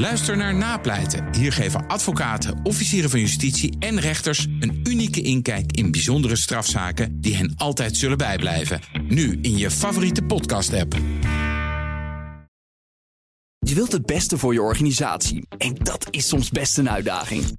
Luister naar Napleiten. Hier geven advocaten, officieren van justitie en rechters een unieke inkijk in bijzondere strafzaken die hen altijd zullen bijblijven. Nu in je favoriete podcast-app. Je wilt het beste voor je organisatie en dat is soms best een uitdaging.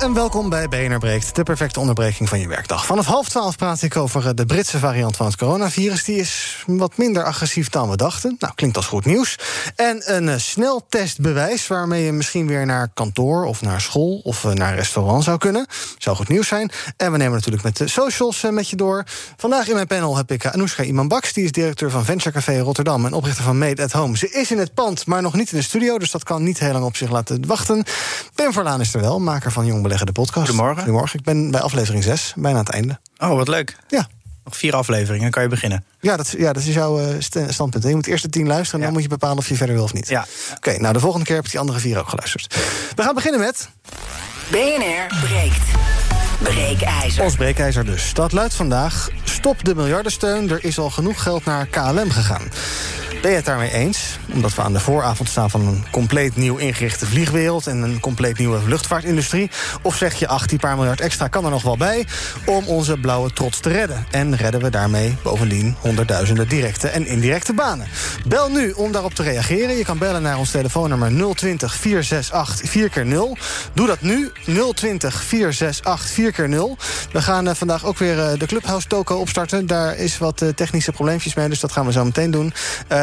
En welkom bij BNR Breekt, de perfecte onderbreking van je werkdag. Vanaf half twaalf praat ik over eh, de Britse variant van het coronavirus. Die is wat minder agressief dan we dachten. Nou, klinkt als goed nieuws. En een uh, sneltestbewijs waarmee je misschien weer naar kantoor of naar school of uh, naar restaurant zou kunnen. Zou goed nieuws zijn. En we nemen natuurlijk met de socials met je door. Vandaag in mijn panel heb ik Anoushka Imanbaks. Die is directeur van Venture Café Rotterdam en oprichter van Made at Home. Ze is in het pand, maar nog niet in de studio. Dus dat kan niet heel lang op zich laten wachten. Pim Verlaan is er wel, maker van Jong Beleggen, de podcast. Goedemorgen. Goedemorgen. Ik ben bij aflevering 6, bijna aan het einde. Oh, wat leuk. Ja. Nog vier afleveringen, dan kan je beginnen. Ja, dat, ja, dat is jouw uh, standpunt. Je moet eerst de tien luisteren en Ja. dan moet je bepalen of je verder wil of niet. Ja. Oké, nou de volgende keer heb ik die andere vier ook geluisterd. We gaan beginnen met BNR breekt. Breekijzer. ons breekijzer dus. Dat luidt vandaag, stop de miljardensteun, er is al genoeg geld naar KLM gegaan. Ben je het daarmee eens? Omdat we aan de vooravond staan van een compleet nieuw ingerichte vliegwereld... en een compleet nieuwe luchtvaartindustrie? Of zeg je, ach, die paar miljard extra kan er nog wel bij... om onze blauwe trots te redden? En redden we daarmee bovendien honderdduizenden directe en indirecte banen? Bel nu om daarop te reageren. Je kan bellen naar ons telefoonnummer 020 468 4x0. Doe dat nu, 020 468 4x0. We gaan eh, vandaag ook weer eh, de Clubhouse toko opstarten. Daar is wat eh, technische probleempjes mee, dus dat gaan we zo meteen doen.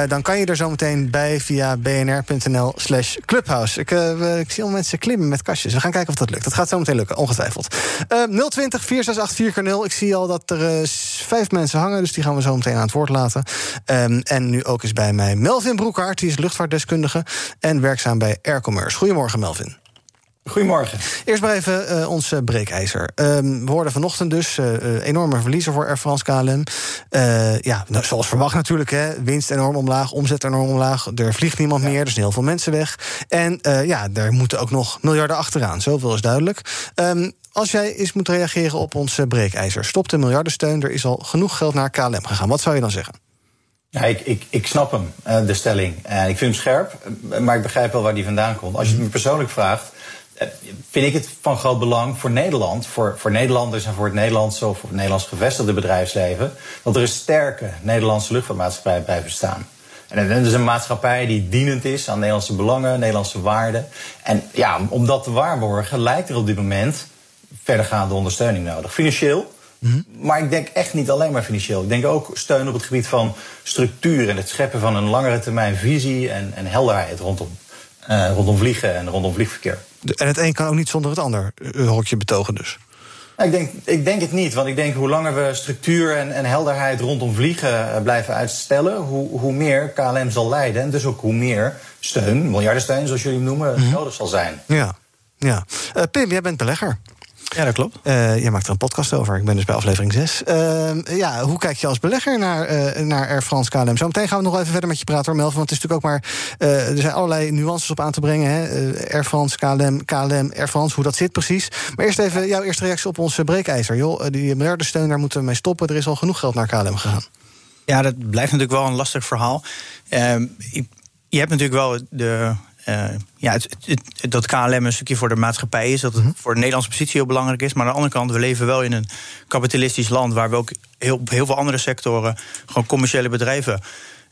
Dan kan je er zo meteen bij via bnr.nl slash clubhouse. Ik, eh, ik zie al mensen klimmen met kastjes. We gaan kijken of dat lukt. Dat gaat zo meteen lukken, ongetwijfeld. Eh 020 468 4x0. Ik zie al dat er eh, vijf mensen hangen, dus die gaan we zo meteen aan het woord laten. Ehm, en nu ook is bij mij Melvin Broekhaart. Die is luchtvaartdeskundige en werkzaam bij Aircommerce. Goedemorgen, Melvin. Goedemorgen. Eerst maar even eh, ons eh, breekijzer. Ehm, we hoorden vanochtend dus eh, enorme verliezen voor Air France KLM. Ja, nou, zoals verwacht natuurlijk. Hè, winst enorm omlaag, omzet enorm omlaag. Er vliegt niemand meer, er zijn heel veel mensen weg. En ja, daar moeten ook nog miljarden achteraan. Zoveel is duidelijk. Ehm, als jij eens moet reageren op ons breekijzer... stop de miljardensteun, er is al genoeg geld naar KLM gegaan. Wat zou je dan zeggen? Ja, ik, ik, ik snap hem, de stelling. Ik vind hem scherp, maar ik begrijp wel waar die vandaan komt. Als je het me persoonlijk vraagt, vind ik het van groot belang voor Nederland, voor, voor Nederlanders en voor het Nederlandse of voor het Nederlands gevestigde bedrijfsleven, dat er een sterke Nederlandse luchtvaartmaatschappij blijft bestaan. En dat is een maatschappij die dienend is aan Nederlandse belangen, Nederlandse waarden. En ja, om dat te waarborgen lijkt er op dit moment verdergaande ondersteuning nodig. Financieel, maar ik denk echt niet alleen maar financieel. Ik denk ook steun op het gebied van structuur en het scheppen van een langere termijn visie en, en helderheid rondom, eh, rondom vliegen en rondom vliegverkeer. En het een kan ook niet zonder het ander, eh, hoor ik je betogen dus. Ik denk, ik denk het niet, want ik denk hoe langer we structuur en, en helderheid rondom vliegen eh, blijven uitstellen, hoe, hoe meer KLM zal leiden. En dus ook hoe meer steun, miljardensteun zoals jullie hem noemen, nodig zal zijn. Ja, ja. Eh, Pim, jij bent belegger. Ja, dat klopt. Eh, jij maakt er een podcast over. Ik ben dus bij aflevering 6. ja, hoe kijk je als belegger naar, eh, naar Air France KLM? Zometeen gaan we nog even verder met je praten, hoor, Melvin. Want het is natuurlijk ook maar. eh, er zijn allerlei nuances op aan te brengen. Hè? Eh, Air France, KLM, KLM, Air France, hoe dat zit precies. Maar eerst even jouw eerste reactie op ons eh, breekijzer. Joh, eh, die miljardensteun, daar moeten we mee stoppen. Er is al genoeg geld naar KLM gegaan. Ja, dat blijft natuurlijk wel een lastig verhaal. Ehm, je hebt natuurlijk wel de. Eh, ja, het, het- het- dat KLM een stukje voor de maatschappij is. Dat het voor de Nederlandse positie heel belangrijk is. Maar aan de andere kant, we leven wel in een kapitalistisch land. waar we ook heel, op heel veel andere sectoren. gewoon commerciële bedrijven.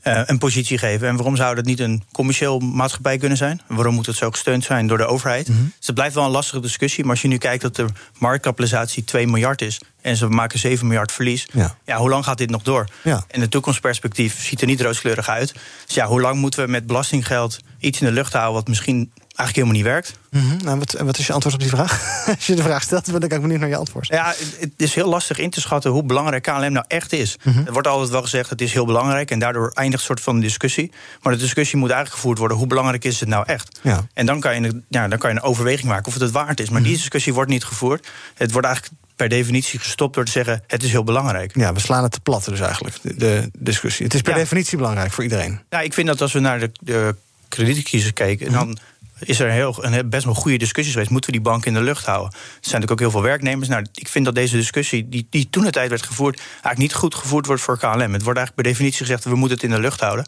Eh, een positie geven. En waarom zou dat niet een commercieel maatschappij kunnen zijn? Waarom moet het zo gesteund zijn door de overheid? Dus het blijft wel een lastige discussie. Maar als je nu kijkt dat de marktkapitalisatie 2 miljard is... en ze maken 7 miljard verlies... Ja. Ja, hoe lang gaat dit nog door? Ja. En het toekomstperspectief ziet er niet rooskleurig uit. Dus ja, hoe lang moeten we met belastinggeld iets in de lucht houden... wat misschien eigenlijk helemaal niet werkt. Mhm. Nou, wat, wat is je antwoord op die vraag? Als je de vraag stelt, ben ik benieuwd naar je antwoord. Ja, het is heel lastig in te schatten hoe belangrijk KLM nou echt is. Mhm. Er wordt altijd wel gezegd het is heel belangrijk en daardoor eindigt een soort van discussie. Maar de discussie moet eigenlijk gevoerd worden hoe belangrijk is het nou echt. Ja. En dan kan, je, ja, dan kan je een overweging maken of het het waard is. Maar Mhm. die discussie wordt niet gevoerd. Het wordt eigenlijk per definitie gestopt door te zeggen het is heel belangrijk. Ja, we slaan het te plat dus eigenlijk, de, de discussie. Het is per Ja. definitie belangrijk voor iedereen. Ja, ik vind dat als we naar de, de kredietcrisis kijken, dan is er heel, een best wel goede discussies geweest. Moeten we die bank in de lucht houden? Er zijn natuurlijk ook heel veel werknemers. Nou, ik vind dat deze discussie, die, die toen de tijd werd gevoerd, eigenlijk niet goed gevoerd wordt voor KLM. Het wordt eigenlijk per definitie gezegd, we moeten het in de lucht houden.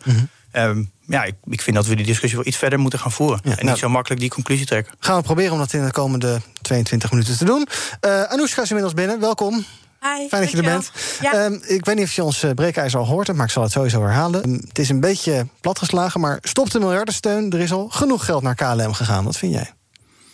Ehm, ja, ik, ik vind dat we die discussie wel iets verder moeten gaan voeren. Ja, en nou- niet zo makkelijk die conclusie trekken. Gaan we proberen om dat in de komende 22 minuten te doen. Eh Anoushka is inmiddels binnen, welkom. Hi, Fijn dat je er bent. Ja. Ehm, ik weet niet of je ons uh, breekijzer al hoort maar ik zal het sowieso herhalen. Ehm, het is een beetje platgeslagen, maar stop de miljardensteun. Er is al genoeg geld naar KLM gegaan. Wat vind jij?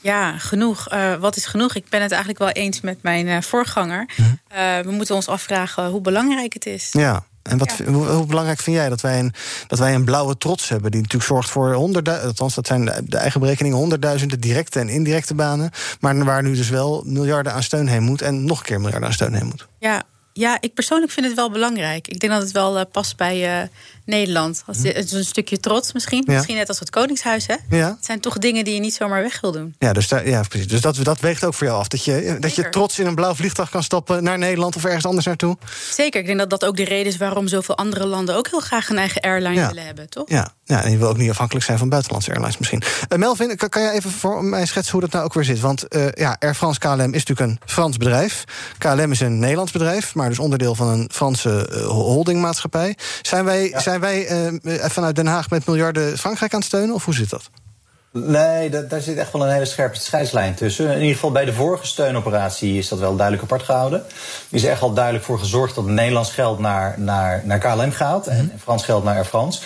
Ja, genoeg. Eh, wat is genoeg? Ik ben het eigenlijk wel eens met mijn eh, voorganger. Eh, we moeten ons afvragen hoe belangrijk het is. Ja. En wat, Ja. hoe, hoe belangrijk vind jij dat wij, een, dat wij een blauwe trots hebben... die natuurlijk zorgt voor honderdduizenden... althans, dat zijn de, de eigen berekeningen... honderdduizenden directe en indirecte banen... maar waar nu dus wel miljarden aan steun heen moet... en nog een keer miljarden aan steun heen moet. Ja, ja, ik persoonlijk vind het wel belangrijk. Ik denk dat het wel eh, past bij eh, Nederland. Als, Het is een stukje trots misschien. Ja. Misschien net als het Koningshuis. Hè? Ja? Het zijn toch dingen die je niet zomaar weg wil doen. Ja, dus, daar, ja, precies. dus dat, dat weegt ook voor jou af. Dat je, dat je trots in een blauw vliegtuig kan stappen naar Nederland of ergens anders naartoe. Zeker, ik denk dat dat ook de reden is waarom zoveel andere landen ook heel graag een eigen airline Ja. willen hebben, toch? Ja, ja, en je wil ook niet afhankelijk zijn van buitenlandse airlines misschien. Eh, Melvin, kan, kan jij even voor mij schetsen hoe dat nou ook weer zit? Want eh, ja, Air France KLM is natuurlijk een Frans bedrijf. KLM is een Nederlands bedrijf, maar dus onderdeel van een Franse eh, holdingmaatschappij. Zijn wij, zijn wij eh, vanuit Den Haag met miljarden Frankrijk aan het steunen? Of hoe zit dat? Nee, da- daar zit echt wel een hele scherpe scheidslijn tussen. In ieder geval bij de vorige steunoperatie is dat wel duidelijk apart gehouden. Er is echt al duidelijk voor gezorgd dat Nederlands geld naar, naar, naar KLM gaat en Frans geld naar Air France.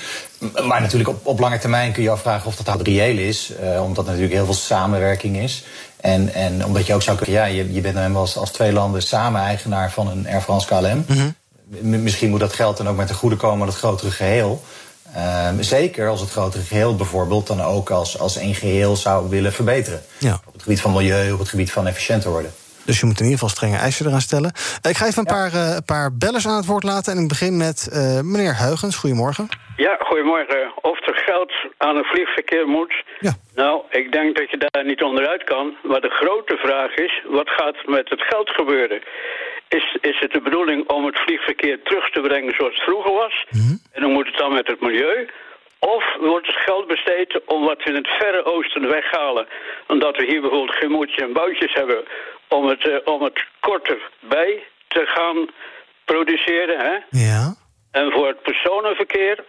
Maar natuurlijk op, op lange termijn kun je afvragen of dat reëel is, eh, omdat er natuurlijk heel veel samenwerking is. En, en omdat je ook zou kunnen, ja, je, je bent nou helemaal als, als twee landen samen eigenaar van een Air France KLM. M- Misschien moet dat geld dan ook met de goede komen aan het grotere geheel. Ehm, zeker als het grotere geheel bijvoorbeeld dan ook als, als één geheel zou willen verbeteren. Ja. Op het gebied van milieu, op het gebied van efficiënter worden. Dus je moet in ieder geval strenge eisen eraan stellen. Ik ga even een paar, eh, een paar bellers aan het woord laten. En ik begin met eh, meneer Huigens. Goedemorgen. Ja, goedemorgen. Of er geld aan het vliegverkeer moet? Ja. Nou, ik denk dat je daar niet onderuit kan. Maar de grote vraag is, wat gaat er met het geld gebeuren? Is, is het de bedoeling om het vliegverkeer terug te brengen zoals het vroeger was? En dan moet het dan met het milieu? Of wordt het geld besteed om wat we in het Verre Oosten weghalen? Omdat we hier bijvoorbeeld geen moedjes en boutjes hebben om het, eh, om het korter bij te gaan produceren, hè? Ja. En voor het personenverkeer,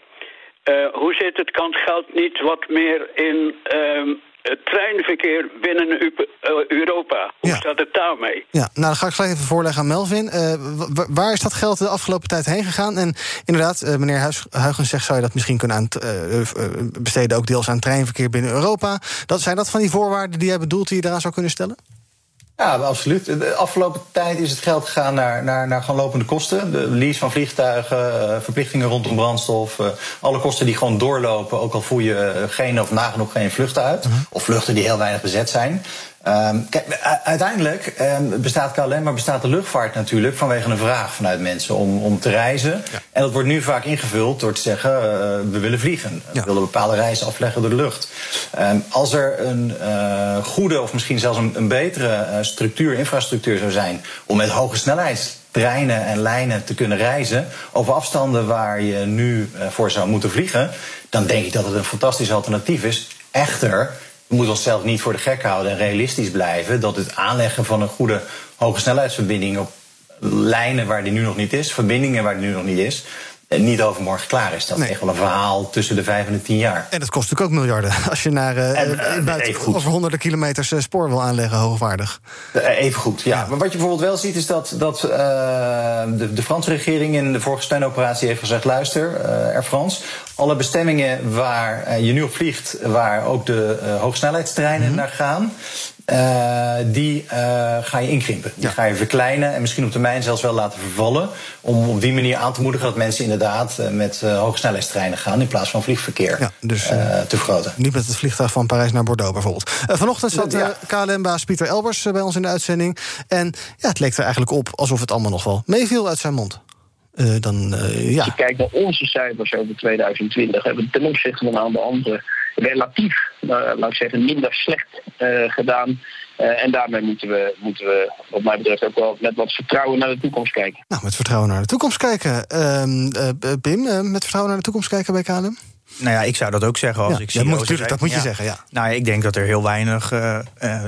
eh, hoe zit het? Kan het geld niet wat meer in ehm, het treinverkeer binnen eh, Europa? Hoe Ja. staat het daarmee? Ja, nou dan ga ik gelijk even voorleggen aan Melvin. Eh, wa- wa- waar is dat geld de afgelopen tijd heen gegaan? En inderdaad, eh, meneer Huis- Huygens zegt... zou je dat misschien kunnen aan, eh, eh, besteden... ook deels aan treinverkeer binnen Europa. Dat, zijn dat van die voorwaarden die jij bedoelt... die je eraan zou kunnen stellen? Ja, absoluut. De afgelopen tijd is het geld gegaan naar, naar, naar gewoon lopende kosten. De lease van vliegtuigen, eh, verplichtingen rondom brandstof. eh, alle kosten die gewoon doorlopen, ook al voer je eh, geen of nagenoeg geen vluchten uit. Of vluchten die heel weinig bezet zijn. Ehm, kijk, uiteindelijk ehm, bestaat KLM, maar bestaat de luchtvaart natuurlijk vanwege een vraag vanuit mensen om, om te reizen. En dat wordt nu vaak ingevuld door te zeggen: eh, we willen vliegen. Ja. We willen bepaalde reizen afleggen door de lucht. Ehm, als er een eh, goede of misschien zelfs een, een betere eh, structuur, infrastructuur zou zijn om met hoge snelheidstreinen en lijnen te kunnen reizen over afstanden waar je nu voor zou moeten vliegen, dan denk ik dat het een fantastisch alternatief is. Echter, we moeten onszelf niet voor de gek houden en realistisch blijven dat het aanleggen van een goede hoge snelheidsverbinding op lijnen waar die nu nog niet is, verbindingen waar die nu nog niet is, niet overmorgen klaar is. Dat is echt wel een verhaal tussen de vijf en de tien jaar. En dat kost natuurlijk ook miljarden. Als je naar eh, En, eh, eh, buiten, goed. over honderden kilometers eh, spoor wil aanleggen, hoogwaardig. Eh, Even goed, ja. Maar wat je bijvoorbeeld wel ziet is dat, dat eh, de, de Franse regering in de vorige steunoperatie heeft gezegd: luister, eh Air France, alle bestemmingen waar eh, je nu op vliegt, waar ook de eh, hoogsnelheidstreinen naar gaan. Uh, die uh, ga je inkrimpen. Die ga je verkleinen en misschien op termijn zelfs wel laten vervallen. Om op die manier aan te moedigen dat mensen inderdaad uh, met hoge snelheidstreinen gaan. in plaats van vliegverkeer ja, dus, te vergroten. Niet met het vliegtuig van Parijs naar Bordeaux bijvoorbeeld. vanochtend zat ja. KLM-baas Pieter Elbers bij ons in de uitzending. En ja, het leek er eigenlijk op alsof het allemaal nog wel meeviel uit zijn mond. dan, ja. Als je kijkt naar onze cijfers over 2020, hebben we ten opzichte van een aantal andere relatief, laat ik zeggen, minder slecht gedaan. Uh, en daarmee moeten we, moeten we, wat mij betreft, ook wel met wat vertrouwen naar de toekomst kijken. Nou, met vertrouwen naar de toekomst kijken. Uh, uh, Pim, met vertrouwen naar de toekomst kijken bij KLM? Nou ja, ik zou dat ook zeggen als ja, ik zie. Ja, moet, dat moet je zeggen, ja. Nou, ik denk dat er heel weinig,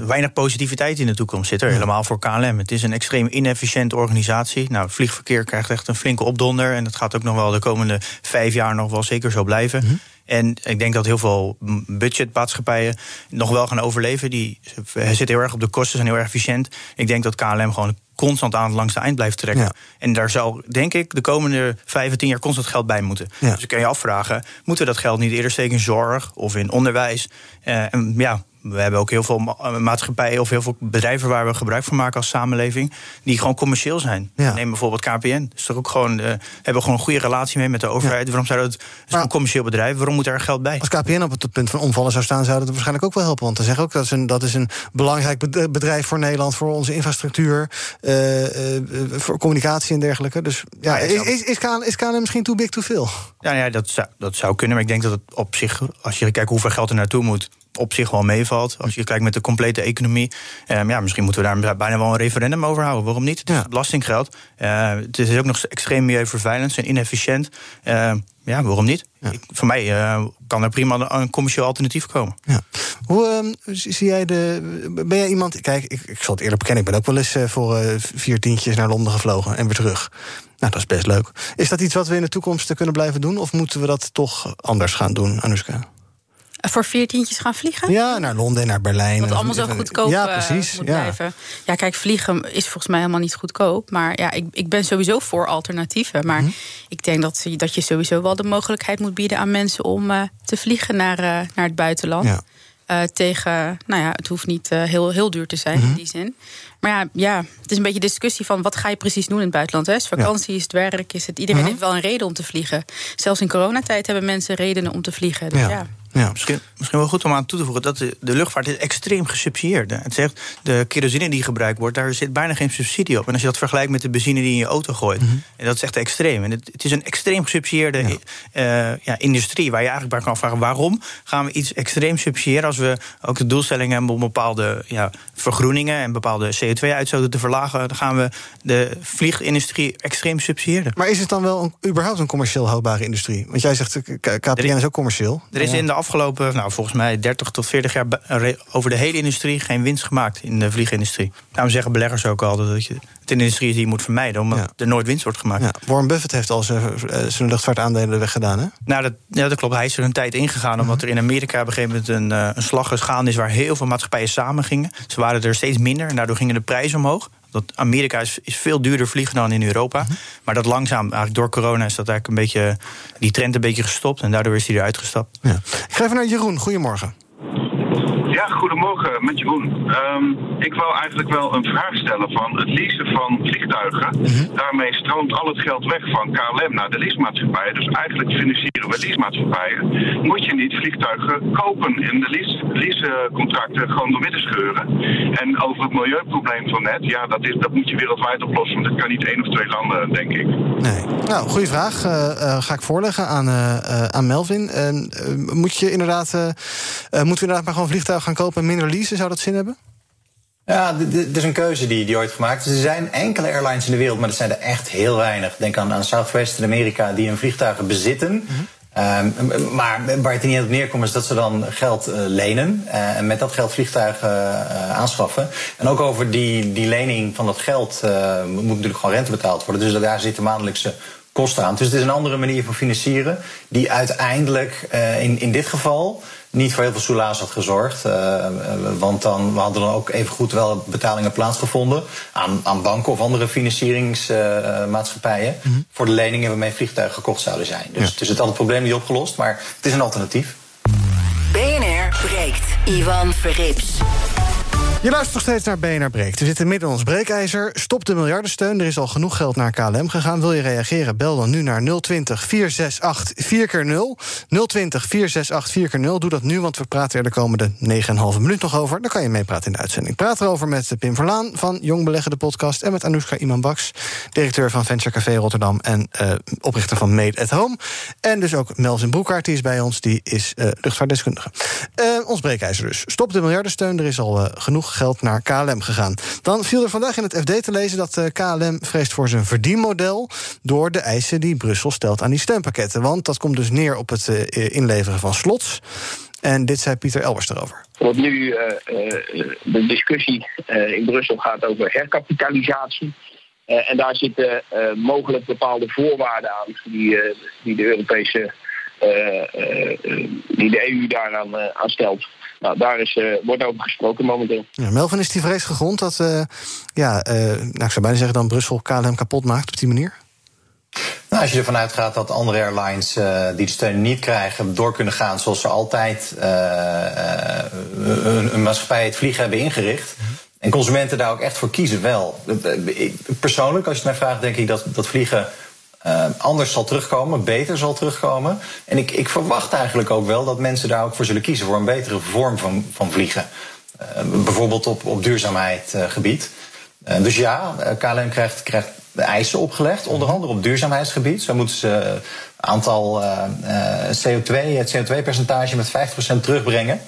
weinig positiviteit in de toekomst zit. Er, Helemaal voor KLM. Het is een extreem inefficiënte organisatie. Nou, vliegverkeer krijgt echt een flinke opdonder. En dat gaat ook nog wel de komende vijf jaar nog wel zeker zo blijven. Mm En ik denk dat heel veel budgetmaatschappijen nog wel gaan overleven. Die zitten heel erg op de kosten, zijn heel erg efficiënt. Ik denk dat KLM gewoon constant aan langs de eind blijft trekken. Ja. En daar zou, denk ik, de komende vijf tien jaar constant geld bij moeten. Ja. Dus ik kan je afvragen, moeten we dat geld niet eerder steken in zorg of in onderwijs? Uh, en ja, we hebben ook heel veel maatschappijen of heel veel bedrijven waar we gebruik van maken als samenleving, die gewoon commercieel zijn. Ja. Neem bijvoorbeeld KPN. Dus toch ook gewoon, uh, hebben gewoon een goede relatie mee met de overheid. Waarom zou dat? Het is een commercieel bedrijf. Waarom moet er geld bij? Als KPN op het punt van omvallen zou staan, zou dat waarschijnlijk ook wel helpen. Want dan zeggen ook dat is een, dat is een belangrijk bedrijf voor Nederland, voor onze infrastructuur, uh, uh, voor communicatie en dergelijke. Dus ja, is, is, is, KLM, is KLM misschien too big to veel? Ja, ja dat, zou, dat zou kunnen. Maar ik denk dat het op zich, als je kijkt hoeveel geld er naartoe moet op zich wel meevalt. Als je kijkt met de complete economie. Um, ja, misschien moeten we daar bijna wel een referendum over houden. Waarom niet? Het is belastinggeld. Uh, het is ook nog extreem milieuvervuilend en inefficiënt. Uh, ja, waarom niet? Ja. Ik, voor mij uh, kan er prima een commercieel alternatief komen. Ja. Hoe zie jij de. Ben jij iemand. Kijk, ik, ik zal het eerlijk bekennen. Ik ben ook wel eens voor vier tientjes naar Londen gevlogen en weer terug. Nou, dat is best leuk. Is dat iets wat we in de toekomst kunnen blijven doen? Of moeten we dat toch anders gaan doen, Anuska? Voor veertientjes gaan vliegen? Ja, naar Londen en naar Berlijn. Wat allemaal zo goedkoop ja, precies, moet ja. blijven. Ja, kijk, vliegen is volgens mij helemaal niet goedkoop. Maar ja, ik, ik ben sowieso voor alternatieven. Maar mm-hmm. ik denk dat, dat je sowieso wel de mogelijkheid moet bieden aan mensen om uh, te vliegen naar, uh, naar het buitenland. Ja. Uh, tegen, nou ja, het hoeft niet heel, heel duur te zijn mm-hmm. in die zin. Maar ja, ja, het is een beetje discussie van wat ga je precies doen in het buitenland. Hè? Is vakantie, is het werk, is het. Iedereen mm-hmm. heeft wel een reden om te vliegen. Zelfs in coronatijd hebben mensen redenen om te vliegen. Dus ja. Ja. Misschien, misschien wel goed om aan toe te voegen dat de, de luchtvaart is extreem gesubsidieerd. Het zegt de kerosine die gebruikt wordt, daar zit bijna geen subsidie op. En als je dat vergelijkt met de benzine die in je auto gooit, mm en dat is echt extreem. En het, het is een extreem gesubsidieerde ja. Uh, ja, industrie waar je eigenlijk bij kan vragen waarom gaan we iets extreem subsidiëren als we ook de doelstellingen hebben om bepaalde ja, vergroeningen en bepaalde CO2-uitstoten te verlagen. Dan gaan we de vliegindustrie extreem subsidiëren. Maar is het dan wel een, überhaupt een commercieel houdbare industrie? Want jij zegt KPN is ook commercieel. Er is in de afgelopen, nou, volgens mij 30 tot 40 jaar over de hele industrie geen winst gemaakt in de vliegindustrie. Daarom zeggen beleggers ook altijd dat je het in de industrie is die je moet vermijden, omdat er nooit winst wordt gemaakt. Ja. Warren Buffett heeft al zijn, eh, zijn luchtvaartaandelen weggedaan, hè? Nou, dat, ja, dat klopt. Hij is er een tijd ingegaan, omdat er in Amerika op een gegeven moment een, uh, een slag gesgaan is waar heel veel maatschappijen samen gingen. Ze waren er steeds minder en daardoor gingen de prijzen omhoog. Dat Amerika is, is veel duurder vliegen dan in Europa. Mhm. Maar dat langzaam, eigenlijk door corona, is dat eigenlijk een beetje die trend een beetje gestopt. En daardoor is hij eruit gestapt. Ja. Ik ga even naar Jeroen. Goedemorgen. Goedemorgen met Jeroen. Um, ik wou eigenlijk wel een vraag stellen van het leasen van vliegtuigen. Mhm. Daarmee stroomt al het geld weg van KLM naar de leasemaatschappijen. Dus eigenlijk financieren we leasemaatschappijen. Moet je niet vliegtuigen kopen in de leasecontracten gewoon door midden scheuren. En over het milieuprobleem van net, ja, dat, is, dat moet je wereldwijd oplossen. Want dat kan niet één of twee landen, denk ik. Nee. Nou, goede vraag. Uh, uh, ga ik voorleggen aan, uh, aan Melvin. moet je inderdaad, moeten we inderdaad maar gewoon vliegtuigen gaan kopen en minder leasen? Zou dat zin hebben? Ja, dit is een keuze die, die ooit gemaakt is. Er zijn enkele airlines in de wereld, maar dat zijn er echt heel weinig. Denk aan, aan Southwest in Amerika, die hun vliegtuigen bezitten. Mhm. um, maar waar het er niet op neerkomt, is dat ze dan geld uh, lenen. Uh, en met dat geld vliegtuigen uh, aanschaffen. En ook over die, die lening van dat geld moet natuurlijk gewoon rente betaald worden. Dus daar zitten maandelijkse kosten aan. Dus het is een andere manier van financieren. Die uiteindelijk in, in dit geval niet voor heel veel soelaas had gezorgd. Uh, want dan we hadden dan ook even goed wel betalingen plaatsgevonden aan, aan banken of andere financieringsmaatschappijen. Uh, Voor de leningen waarmee vliegtuigen gekocht zouden zijn. Dus, ja. dus het had het probleem niet opgelost, maar het is een alternatief. BNR breekt. Ivan Verrips. Je luistert nog steeds naar BNR Breekt. We zitten midden in ons breekijzer. Stop de miljardensteun. Er is al genoeg geld naar KLM gegaan. Wil je reageren? Bel dan nu naar 020 468 4x0. 020 468 4x0. Doe dat nu, want we praten er de komende 9,5 minuut nog over. Dan kan je meepraten in de uitzending. Praat erover met Pim Verlaan van Jong Beleggen, de podcast... en met Anoushka Iman-Baks, directeur van Venture Café Rotterdam... en uh, oprichter van Made at Home. En dus ook Melvin Broekaart, die is bij ons. Die is uh, luchtvaartdeskundige. Uh, ons breekijzer dus. Stop de miljardensteun. Er is al genoeg geld naar KLM gegaan. Dan viel er vandaag in het FD te lezen dat eh, KLM vreest voor zijn verdienmodel door de eisen die Brussel stelt aan die steunpakketten. Want dat komt dus neer op het eh, inleveren van slots. En dit zei Pieter Elbers erover. Wat nu uh, de discussie in Brussel gaat over herkapitalisatie. en daar zitten mogelijk bepaalde voorwaarden aan die, die de Europese die de EU daaraan aan stelt. Nou, daar is, uh, wordt over gesproken momenteel. Ja, Melvin, is die vrees gegrond dat, uh, ja, uh, nou, ik zou bijna zeggen dan Brussel KLM kapot maakt op die manier? Nou, als je ervan uitgaat dat andere airlines die de steun niet krijgen, door kunnen gaan zoals ze altijd een, een, maatschappij het vliegen hebben ingericht. En consumenten daar ook echt voor kiezen, wel. Persoonlijk, als je het mij vraagt, denk ik dat, dat vliegen uh, anders zal terugkomen, beter zal terugkomen. En ik, ik verwacht eigenlijk ook wel dat mensen daar ook voor zullen kiezen voor een betere vorm van, van vliegen. Uh, bijvoorbeeld op, op duurzaamheidsgebied. Uh, dus ja, KLM krijgt, krijgt eisen opgelegd, onder andere op duurzaamheidsgebied. Zo moeten ze aantal CO2, het CO2-percentage met 50% terugbrengen.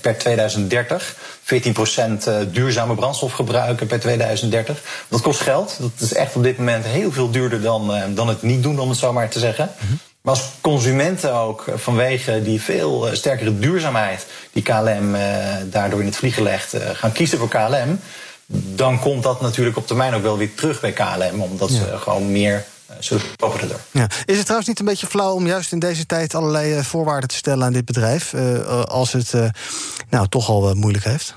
per 2030. 14% eh, duurzame brandstof gebruiken per 2030. Dat kost geld. Dat is echt op dit moment heel veel duurder dan, eh, dan het niet doen, om het zo maar te zeggen. Mhm. Maar als consumenten ook eh, vanwege die veel sterkere duurzaamheid die KLM daardoor in het vliegen legt, gaan kiezen voor KLM, dan komt dat natuurlijk op termijn ook wel weer terug bij KLM, omdat ze gewoon meer erdoor. Ja. Is het trouwens niet een beetje flauw om juist in deze tijd allerlei voorwaarden te stellen aan dit bedrijf, als het nou toch al moeilijk heeft?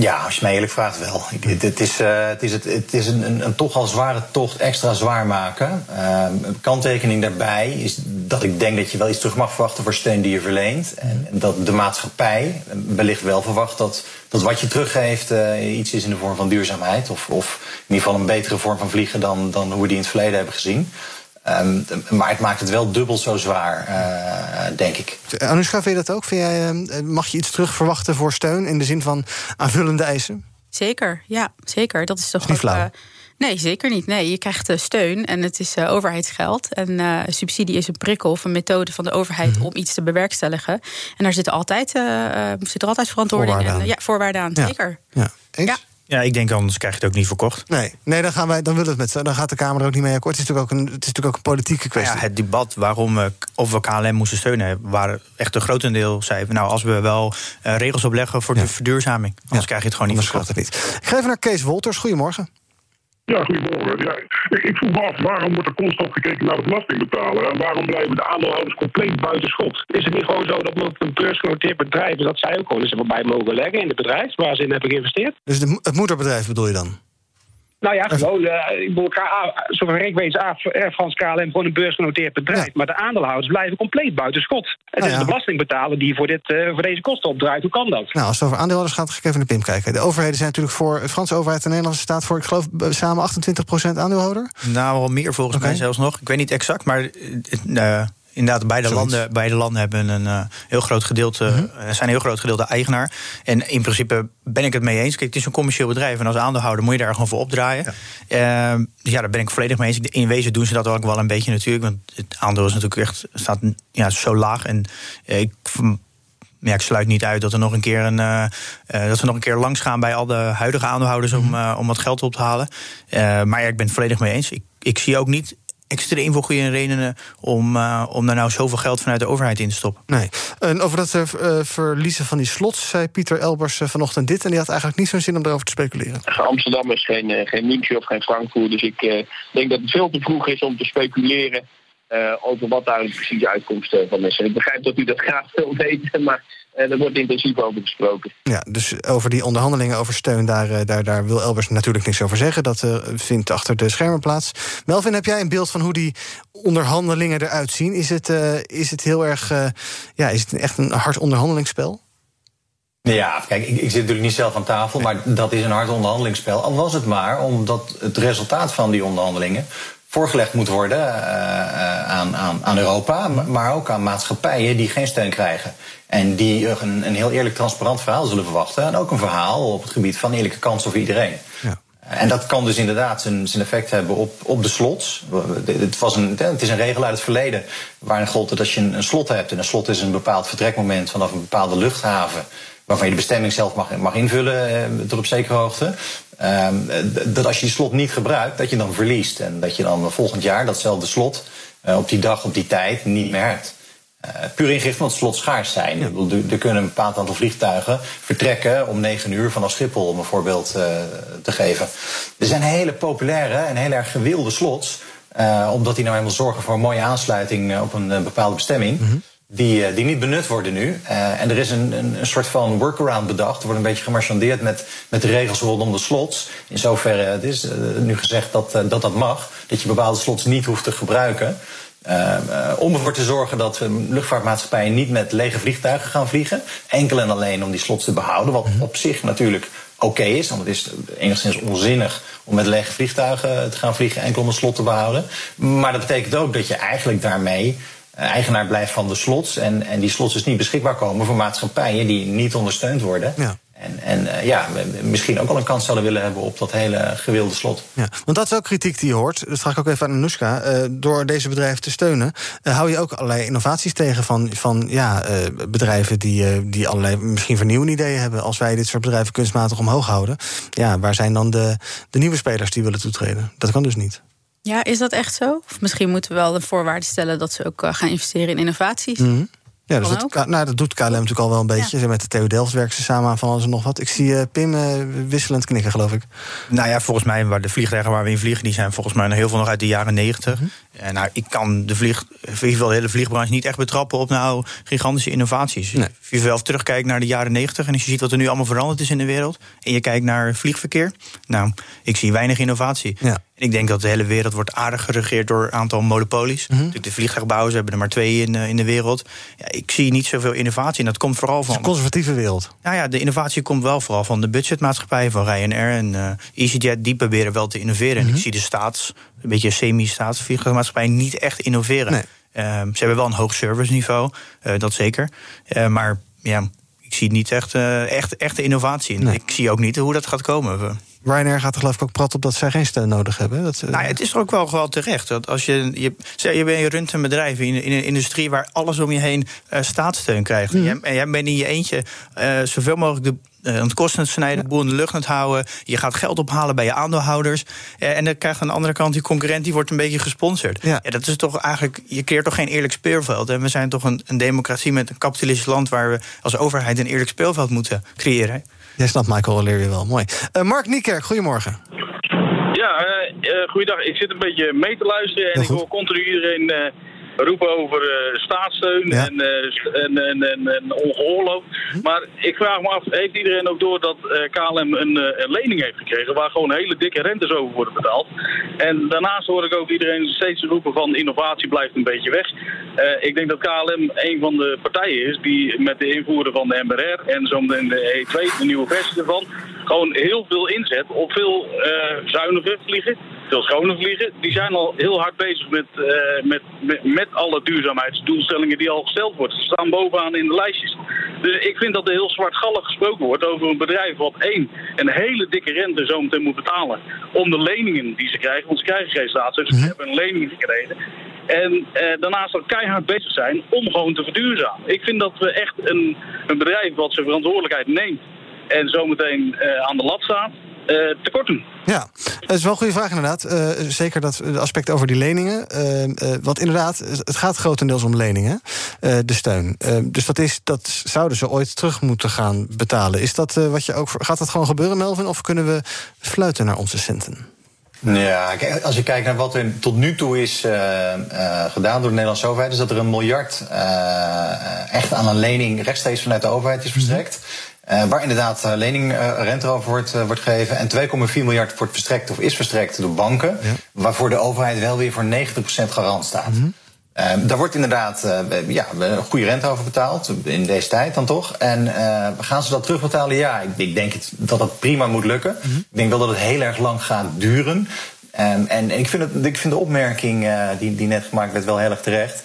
Ja, als je mij eerlijk vraagt wel. Het is, uh, het is, het, het is een, een, een, toch al zware tocht extra zwaar maken. Uh, een kanttekening daarbij is dat ik denk dat je wel iets terug mag verwachten voor steun die je verleent. En, dat de maatschappij wellicht wel verwacht dat, dat wat je teruggeeft uh, iets is in de vorm van duurzaamheid. Of, of in ieder geval een betere vorm van vliegen dan, dan hoe we die in het verleden hebben gezien. Um, maar het maakt het wel dubbel zo zwaar, uh, denk ik. Anoushka, vind je dat ook? Vind jij, uh, mag je iets terug verwachten voor steun in de zin van aanvullende eisen? Zeker, ja, zeker. Dat is toch is niet ook, flauw. Uh, Nee, zeker niet. Nee, je krijgt steun en het is uh, overheidsgeld. En uh, subsidie is een prikkel of een methode van de overheid mm -hmm. om iets te bewerkstelligen. En daar zit altijd, uh, zit er altijd verantwoording voorwaarden en ja, voorwaarden aan. Ja. Zeker. Ja. Eens? Ja. Ja, ik denk anders krijg je het ook niet verkocht. Nee, nee dan, gaan wij, dan, willen we het met, dan gaat de Kamer er ook niet mee akkoord. Het is natuurlijk ook een, het is natuurlijk ook een politieke kwestie. Nou ja, het debat waarom we, of we KLM moesten steunen... waren echt een grotendeel zei... nou, als we wel uh, regels opleggen voor ja. de verduurzaming... anders ja. krijg je het gewoon niet verkocht. Het niet. Ik ga even naar Kees Wolters. Goedemorgen. Ja, goedemorgen. Ik, ik vroeg me af, waarom wordt er constant gekeken naar de belastingbetaler? En waarom blijven de aandeelhouders compleet buiten schot? Is het niet gewoon zo dat een beursgenoteerd bedrijf is... dat zij ook gewoon eens erbij mogen leggen in het bedrijf waar ze in hebben geïnvesteerd? Dus het moederbedrijf bedoel je dan? Nou ja, gewoon, uh, ik bedoel, zover ik weet is Air France KLM gewoon een beursgenoteerd bedrijf. Ja. Maar de aandeelhouders blijven compleet buiten schot. Het nou is ja. de belastingbetaler die voor, dit, uh, voor deze kosten opdraait. Hoe kan dat? Nou, als het over aandeelhouders gaat, ga ik even naar Pim kijken. De overheden zijn natuurlijk voor, de Franse overheid en de Nederlandse staat voor, ik geloof, samen 28% aandeelhouder. Nou, wel meer volgens okay. mij zelfs nog. Ik weet niet exact, maar... Uh, inderdaad, beide landen, beide landen hebben een uh, heel groot gedeelte, mm -hmm. zijn een heel groot gedeelte eigenaar. En in principe ben ik het mee eens. Kijk, het is een commercieel bedrijf en als aandeelhouder moet je daar gewoon voor opdraaien. Ja. Uh, dus ja, daar ben ik volledig mee eens. In wezen doen ze dat ook wel een beetje natuurlijk. Want het aandeel is natuurlijk echt staat ja, zo laag. En ik ja, ik sluit niet uit dat er nog een keer een, uh, uh, dat we nog een keer langs gaan bij al de huidige aandeelhouders om, uh, om wat geld op te halen. maar ja, ik ben het volledig mee eens. Ik, ik zie ook niet extreem veel goede redenen om, uh, om daar nou zoveel geld vanuit de overheid in te stoppen. Nee. En over dat uh, verliezen van die slots zei Pieter Elbers uh, vanochtend dit... en die had eigenlijk niet zo'n zin om erover te speculeren. Amsterdam is geen, geen München of geen Frankfurt... dus ik denk dat het veel te vroeg is om te speculeren... over wat daar precies de uitkomst van is. En ik begrijp dat u dat graag wil weten, maar en er wordt intensief over gesproken. Ja, dus over die onderhandelingen over steun, daar, daar, daar wil Elbers natuurlijk niks over zeggen. Dat uh, vindt achter de schermen plaats. Melvin, heb jij een beeld van hoe die onderhandelingen eruit zien? Is het, uh, is het heel erg, uh, ja, is het echt een hard onderhandelingsspel? Ja, kijk, ik, ik, zit natuurlijk niet zelf aan tafel, maar dat is een hard onderhandelingsspel. Al was het maar omdat het resultaat van die onderhandelingen voorgelegd moet worden uh, aan, aan, aan, Europa, maar ook aan maatschappijen die geen steun krijgen. En die een, een heel eerlijk, transparant verhaal zullen verwachten. En ook een verhaal op het gebied van eerlijke kansen voor iedereen. Ja. En dat kan dus inderdaad zijn, zijn effect hebben op, op de slots. Het, was een, het is een regel uit het verleden waarin gold dat als je een, een slot hebt... en een slot is een bepaald vertrekmoment vanaf een bepaalde luchthaven waarvan je de bestemming zelf mag, mag invullen eh, tot op zekere hoogte. Uh, dat als je die slot niet gebruikt, dat je dan verliest. En dat je dan volgend jaar datzelfde slot uh, op die dag, op die tijd niet meer hebt. Uh, puur ingericht omdat slot schaars zijn. Er kunnen een bepaald aantal vliegtuigen vertrekken om 9 uur vanaf Schiphol, om een voorbeeld uh, te geven. Er zijn hele populaire en heel erg gewilde slots. Omdat die nou eenmaal zorgen voor een mooie aansluiting op een bepaalde bestemming. Mm -hmm die, die niet benut worden nu. Uh, en er is een, een, een, soort van workaround bedacht. Er wordt een beetje gemarchandeerd met, met de regels rondom de slots. In zoverre het is uh, nu gezegd dat, uh, dat dat mag. Dat je bepaalde slots niet hoeft te gebruiken. om ervoor te zorgen dat luchtvaartmaatschappijen niet met lege vliegtuigen gaan vliegen. Enkel en alleen om die slots te behouden. Wat op zich natuurlijk oké okay is. Want het is enigszins onzinnig om met lege vliegtuigen te gaan vliegen. Enkel om een slot te behouden. Maar dat betekent ook dat je eigenlijk daarmee eigenaar blijft van de slots. En, en die slots dus niet beschikbaar komen voor maatschappijen die niet ondersteund worden. Ja. En, en uh, ja, misschien ook wel een kans zouden willen hebben op dat hele gewilde slot. Ja, want dat is ook kritiek die je hoort. Dat vraag ik ook even aan Anoushka. Uh, door deze bedrijven te steunen, uh, hou je ook allerlei innovaties tegen van, van ja, bedrijven die, die allerlei misschien vernieuwende ideeën hebben. Als wij dit soort bedrijven kunstmatig omhoog houden, ja, waar zijn dan de, de nieuwe spelers die willen toetreden? Dat kan dus niet. Ja, is dat echt zo? Of misschien moeten we wel de voorwaarden stellen dat ze ook uh, gaan investeren in innovaties. Mm -hmm. Ja, dus dat, nou, dat doet KLM natuurlijk al wel een beetje. Ja. Met de TU Delft werken ze samen aan van alles en nog wat. Ik zie uh, Pim uh, wisselend knikken, geloof ik. Nou ja, volgens mij, waar de vliegtuigen waar we in vliegen... die zijn volgens mij heel veel nog uit de jaren negentig. Mm -hmm. En nou, ik kan de, vlieg, in ieder geval de hele vliegbranche niet echt betrappen... op nou gigantische innovaties. Nee. Als je zelf terugkijkt naar de jaren negentig... en als je ziet wat er nu allemaal veranderd is in de wereld... en je kijkt naar vliegverkeer... nou, ik zie weinig innovatie. Ja. En ik denk dat de hele wereld wordt aardig geregeerd door een aantal monopolies. Mm -hmm. De vliegtuigbouwers hebben er maar twee in, uh, in de wereld. Ja, ik zie niet zoveel innovatie. En dat komt vooral van. een conservatieve wereld. Nou ja, de innovatie komt wel vooral van de budgetmaatschappijen, van Ryanair en uh, EasyJet. Die proberen wel te innoveren. Mm -hmm. En ik mhm. zie de staats, een beetje semi-staatsvliegtuigmaatschappijen niet echt innoveren. Nee. Uh, ze hebben wel een hoog serviceniveau, uh, dat zeker. maar ja, ik zie niet echt, echt, echt innovatie in. Nee. Ik zie ook niet hoe dat gaat komen. Ryanair gaat er geloof ik ook prat op dat zij geen steun nodig hebben. Dat, nou, het is er ook wel gewoon terecht. Dat als je, je, je, bent, je runt een bedrijf in, in een industrie waar alles om je heen uh, staatssteun krijgt. Mm. En, jij, en jij bent in je eentje uh, zoveel mogelijk de aan het kosten snijden, de boel in de lucht aan het houden. Je gaat geld ophalen bij je aandeelhouders. Uh, en dan krijg je aan de andere kant die concurrent die wordt een beetje gesponsord. Ja. ja. dat is toch eigenlijk, je creëert toch geen eerlijk speelveld. En we zijn toch een, een democratie met een kapitalistisch land waar we als overheid een eerlijk speelveld moeten creëren. Jij snapt Michael O'Leary wel, mooi. Uh, Mark Niekerk, goedemorgen. Ja, uh, uh, goeiedag. Ik zit een beetje mee te luisteren en ik hoor continu iedereen roepen over uh, staatssteun ja. en, uh, en, en, en, en ongeoorloofd. Hm? Maar ik vraag me af, heeft iedereen ook door dat uh, KLM een, een, lening heeft gekregen... waar gewoon hele dikke rentes over worden betaald? En daarnaast hoor ik ook iedereen steeds roepen van innovatie blijft een beetje weg. ik denk dat KLM een van de partijen is die met de invoeren van de MRR... en zometeen de E2, de nieuwe versie ervan... gewoon heel veel inzet op veel zuiniger vliegen veel schone vliegen, die zijn al heel hard bezig met, uh, met, met, met, alle duurzaamheidsdoelstellingen die al gesteld worden. Ze staan bovenaan in de lijstjes. Dus ik vind dat er heel zwartgallig gesproken wordt over een bedrijf wat één, een hele dikke rente zometeen moet betalen om de leningen die ze krijgen, want ze krijgen geen staatssteun, ze hebben een lening gekregen. En eh, daarnaast ook keihard bezig zijn om gewoon te verduurzamen. Ik vind dat we echt een, een bedrijf wat zijn verantwoordelijkheid neemt en zometeen uh, aan de lat staat, uh, tekort doen. Ja, dat is wel een goede vraag inderdaad. Uh, zeker dat aspect over die leningen. Uh, uh, want inderdaad, het gaat grotendeels om leningen, de steun. dus dat, is, dat zouden ze ooit terug moeten gaan betalen. Is dat wat je ook gaat dat gewoon gebeuren, Melvin? Of kunnen we fluiten naar onze centen? Ja, als je kijkt naar wat er tot nu toe is gedaan door de Nederlandse overheid, is dat er een miljard echt aan een lening rechtstreeks vanuit de overheid is verstrekt. Uh, waar inderdaad uh, leningrente uh, over wordt, wordt gegeven. En 2,4 miljard wordt verstrekt of is verstrekt door banken. Ja. Waarvoor de overheid wel weer voor 90% garant staat. Mm -hmm. Ehm, daar wordt inderdaad ja, een goede rente over betaald, in deze tijd dan toch. En gaan ze dat terugbetalen? Ja, ik, ik denk het, dat dat prima moet lukken. Mhm. Ik denk wel dat het heel erg lang gaat duren. Um, en ik vind, het, ik vind de opmerking die, die net gemaakt werd wel heel erg terecht.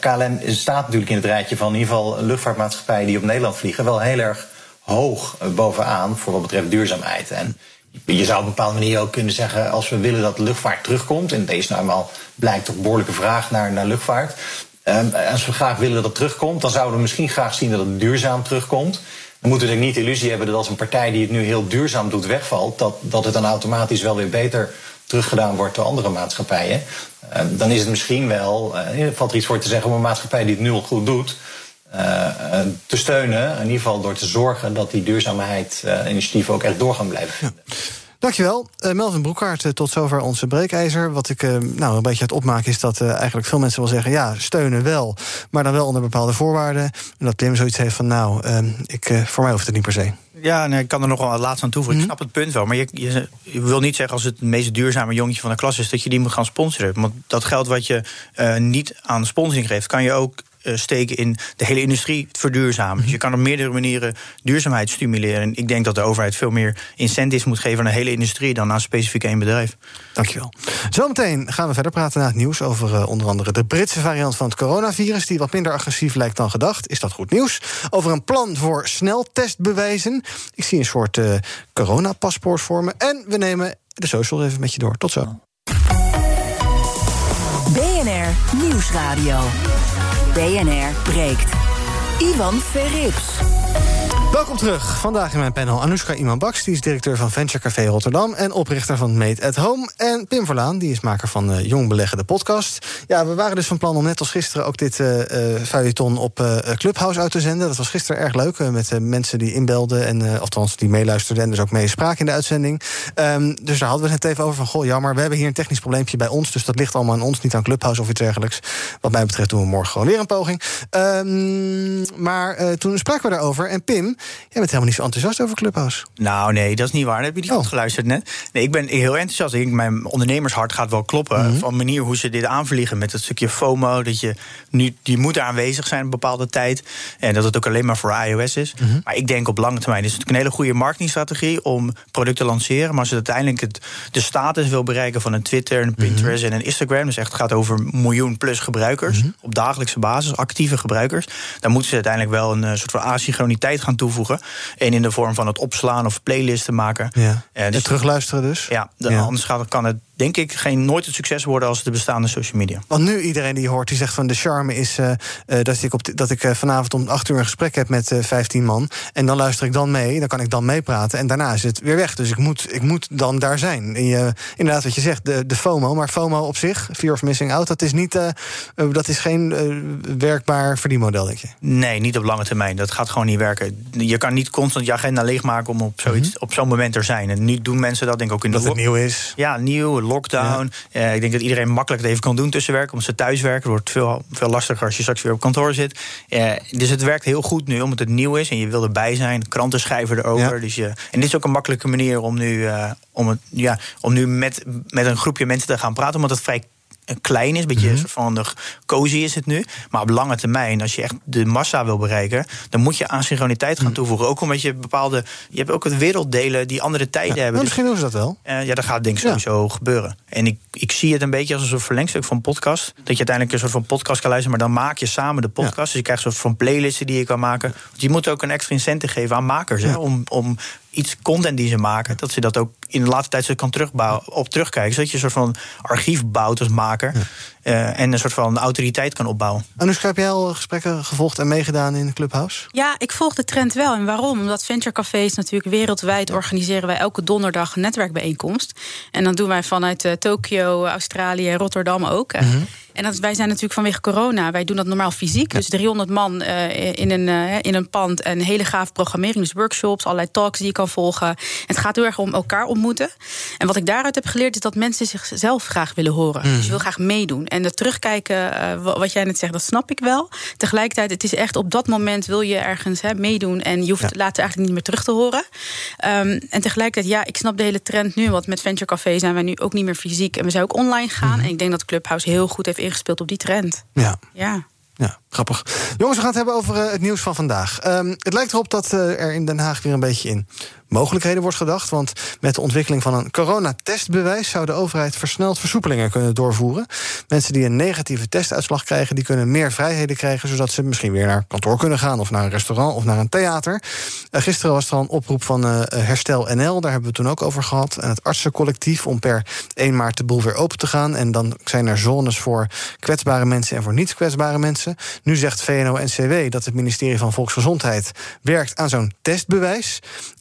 KLM staat natuurlijk in het rijtje van in ieder geval luchtvaartmaatschappijen die op Nederland vliegen... wel heel erg hoog bovenaan voor wat betreft duurzaamheid. En je zou op een bepaalde manier ook kunnen zeggen, als we willen dat luchtvaart terugkomt, en deze nou blijkt toch behoorlijke vraag naar, naar luchtvaart. Um, als we graag willen dat het terugkomt, dan zouden we misschien graag zien dat het duurzaam terugkomt. Dan moeten we niet de illusie hebben dat als een partij die het nu heel duurzaam doet wegvalt, dat, dat het dan automatisch wel weer beter teruggedaan wordt door andere maatschappijen. Um, dan is het misschien wel, uh, valt er iets voor te zeggen om een maatschappij die het nu al goed doet, te steunen. In ieder geval door te zorgen dat die duurzaamheidsinitiatieven ook echt door gaan blijven vinden. Ja. Dankjewel. Uh, Melvin Broekhaart, uh, tot zover onze breekijzer. Wat ik uh, nou een beetje het opmaken is dat eigenlijk veel mensen wel zeggen... ja, steunen wel, maar dan wel onder bepaalde voorwaarden. En dat Pim zoiets heeft van, nou, ik, voor mij hoeft het niet per se. Ja, nee, ik kan er nog wel laatst aan toevoegen. Ik mhm. snap het punt wel. Maar je, je, je, wil niet zeggen als het het meest duurzame jongetje van de klas is... dat je die moet gaan sponsoren. Want dat geld wat je niet aan sponsoring geeft... kan je ook steken in de hele industrie verduurzamen. Dus je kan op meerdere manieren duurzaamheid stimuleren. En ik denk dat de overheid veel meer incentives moet geven aan de hele industrie dan aan specifiek één bedrijf. Dankjewel. Zometeen gaan we verder praten na het nieuws over uh, onder andere de Britse variant van het coronavirus, die wat minder agressief lijkt dan gedacht. Is dat goed nieuws? Over een plan voor sneltestbewijzen. Ik zie een soort uh, coronapaspoort vormen. En we nemen de social even met je door. Tot zo. Nieuwsradio. BNR breekt. Ivan Verrips. Welkom terug. Vandaag in mijn panel Anoushka Iman-Baks... die is directeur van Venture Café Rotterdam... en oprichter van Made at Home. En Pim Verlaan, die is maker van uh, Jong Beleggen, de podcast. Ja, we waren dus van plan om net als gisteren... ook dit uh, feuilleton op Clubhouse uit te zenden. Dat was gisteren erg leuk, met mensen die inbelden... en althans die meeluisterden en dus ook meespraken in de uitzending. Um, dus daar hadden we het even over van... goh, jammer, we hebben hier een technisch probleempje bij ons... dus dat ligt allemaal aan ons, niet aan Clubhouse of iets dergelijks. Wat mij betreft doen we morgen gewoon weer een poging. Um, maar toen spraken we daarover en Pim... Jij bent helemaal niet zo enthousiast over Clubhouse. Nou, nee, dat is niet waar. Dat heb je niet oh. goed geluisterd net. Nee, ik ben heel enthousiast. Ik mijn ondernemershart gaat wel kloppen. Mhm. Van de manier hoe ze dit aanvliegen met het stukje FOMO. Dat je nu, die moet aanwezig zijn een bepaalde tijd. En dat het ook alleen maar voor iOS is. Mhm. Maar ik denk op lange termijn is het een hele goede marketingstrategie om producten te lanceren. Maar als je uiteindelijk het, de status wil bereiken van een Twitter, een mhm. Pinterest en een Instagram. Dus echt het gaat over miljoen plus gebruikers. Op dagelijkse basis, actieve gebruikers. Dan moeten ze uiteindelijk wel een eh, soort van asynchroniteit gaan toevoegen. En in de vorm van het opslaan of playlisten maken. Ja. Uh, dus, terugluisteren dus? Ja, anders gaat, kan het denk ik, geen, nooit het succes worden als de bestaande social media. Want nu iedereen die hoort, die zegt van de charme is uh, dat ik, op dat ik vanavond om acht uur een gesprek heb met uh, 15 man. En dan luister ik dan mee, dan kan ik dan meepraten. En daarna is het weer weg. Dus ik moet, ik moet dan daar zijn. En je, inderdaad, wat je zegt, de, de FOMO. Maar FOMO op zich, Fear of Missing Out, dat is, niet, dat is geen werkbaar verdienmodel, denk je? Nee, niet op lange termijn. Dat gaat gewoon niet werken. Je kan niet constant je agenda leegmaken om op, zoiets, mhm. op zo'n moment er zijn. En nu doen mensen dat denk ik ook in dat de... Dat het nieuw is. Ja, nieuw, lockdown. Uh, ik denk dat iedereen makkelijk het even kan doen tussenwerken. Omdat ze thuis werken. Het wordt veel, veel lastiger als je straks weer op kantoor zit. Uh, dus het werkt heel goed nu, omdat het nieuw is. En je wil erbij zijn. Kranten schrijven erover. Dus je, en dit is ook een makkelijke manier om nu, uh, om het, ja, om nu met, met een groepje mensen te gaan praten. Omdat het vrij klein is, een beetje mm -hmm. van de cozy is het nu. Maar op lange termijn, als je echt de massa wil bereiken, dan moet je asynchroniteit gaan mhm. toevoegen. Ook omdat je bepaalde. Je hebt ook het werelddelen die andere tijden hebben. Dus, misschien doen ze dat wel. Uh, ja, dat gaat denk ik sowieso gebeuren. En ik, ik zie het een beetje als een soort verlengstuk van podcast. Dat je uiteindelijk een soort van podcast kan luisteren, maar dan maak je samen de podcast. Dus je krijgt een soort van playlisten die je kan maken. Want je moet ook een extra incentive geven aan makers. Hè, om, om iets content die ze maken, dat ze dat ook in de laatste tijd kan terugbouwen, op terugkijken. Zodat je een soort van archief bouwt als maker. Uh, en een soort van autoriteit kan opbouwen. Anoushka, heb jij al gesprekken gevolgd en meegedaan in de Clubhouse? Ja, ik volg de trend wel. En waarom? Omdat Venture Cafés natuurlijk wereldwijd organiseren wij elke donderdag een netwerkbijeenkomst. En dan doen wij vanuit uh, Tokio, Australië en Rotterdam ook. Mm en dat, wij zijn natuurlijk vanwege corona, wij doen dat normaal fysiek. Dus 300 man uh, in, een, uh, in een pand en hele gaaf programmering. Dus workshops, allerlei talks die je kan volgen. Het gaat heel erg om elkaar ontmoeten. En wat ik daaruit heb geleerd is dat mensen zichzelf graag willen horen. Mm. Dus je wil graag meedoen. En het terugkijken, uh, wat jij net zegt, dat snap ik wel. Tegelijkertijd, het is echt op dat moment wil je ergens hè, meedoen. En je hoeft ja. later eigenlijk niet meer terug te horen. Um, en tegelijkertijd, ja, ik snap de hele trend nu. Want met Venture Café zijn wij nu ook niet meer fysiek. En we zijn ook online gaan. Mm. En ik denk dat Clubhouse heel goed heeft ingespeeld op die trend. Ja. Ja. Ja, grappig. Jongens, we gaan het hebben over uh, het nieuws van vandaag. Um, het lijkt erop dat uh, er in Den Haag weer een beetje in mogelijkheden wordt gedacht. Want met de ontwikkeling van een coronatestbewijs zou de overheid versneld versoepelingen kunnen doorvoeren. Mensen die een negatieve testuitslag krijgen, die kunnen meer vrijheden krijgen, zodat ze misschien weer naar kantoor kunnen gaan, of naar een restaurant of naar een theater. Uh, gisteren was er al een oproep van Herstel NL, daar hebben we het toen ook over gehad. En het artsencollectief om per 1 maart de boel weer open te gaan. En dan zijn er zones voor kwetsbare mensen en voor niet kwetsbare mensen. Nu zegt VNO-NCW dat het ministerie van Volksgezondheid werkt aan zo'n testbewijs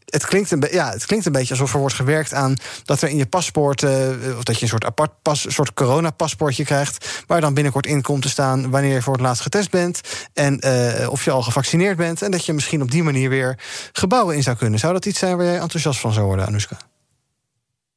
het klinkt, een ja, het klinkt een beetje alsof er wordt gewerkt aan dat er in je paspoort. Uh, of dat je een soort apart pas, soort coronapaspoortje krijgt. Waar dan binnenkort in komt te staan wanneer je voor het laatst getest bent. En uh, of je al gevaccineerd bent. En dat je misschien op die manier weer gebouwen in zou kunnen. Zou dat iets zijn waar jij enthousiast van zou worden, Anouska?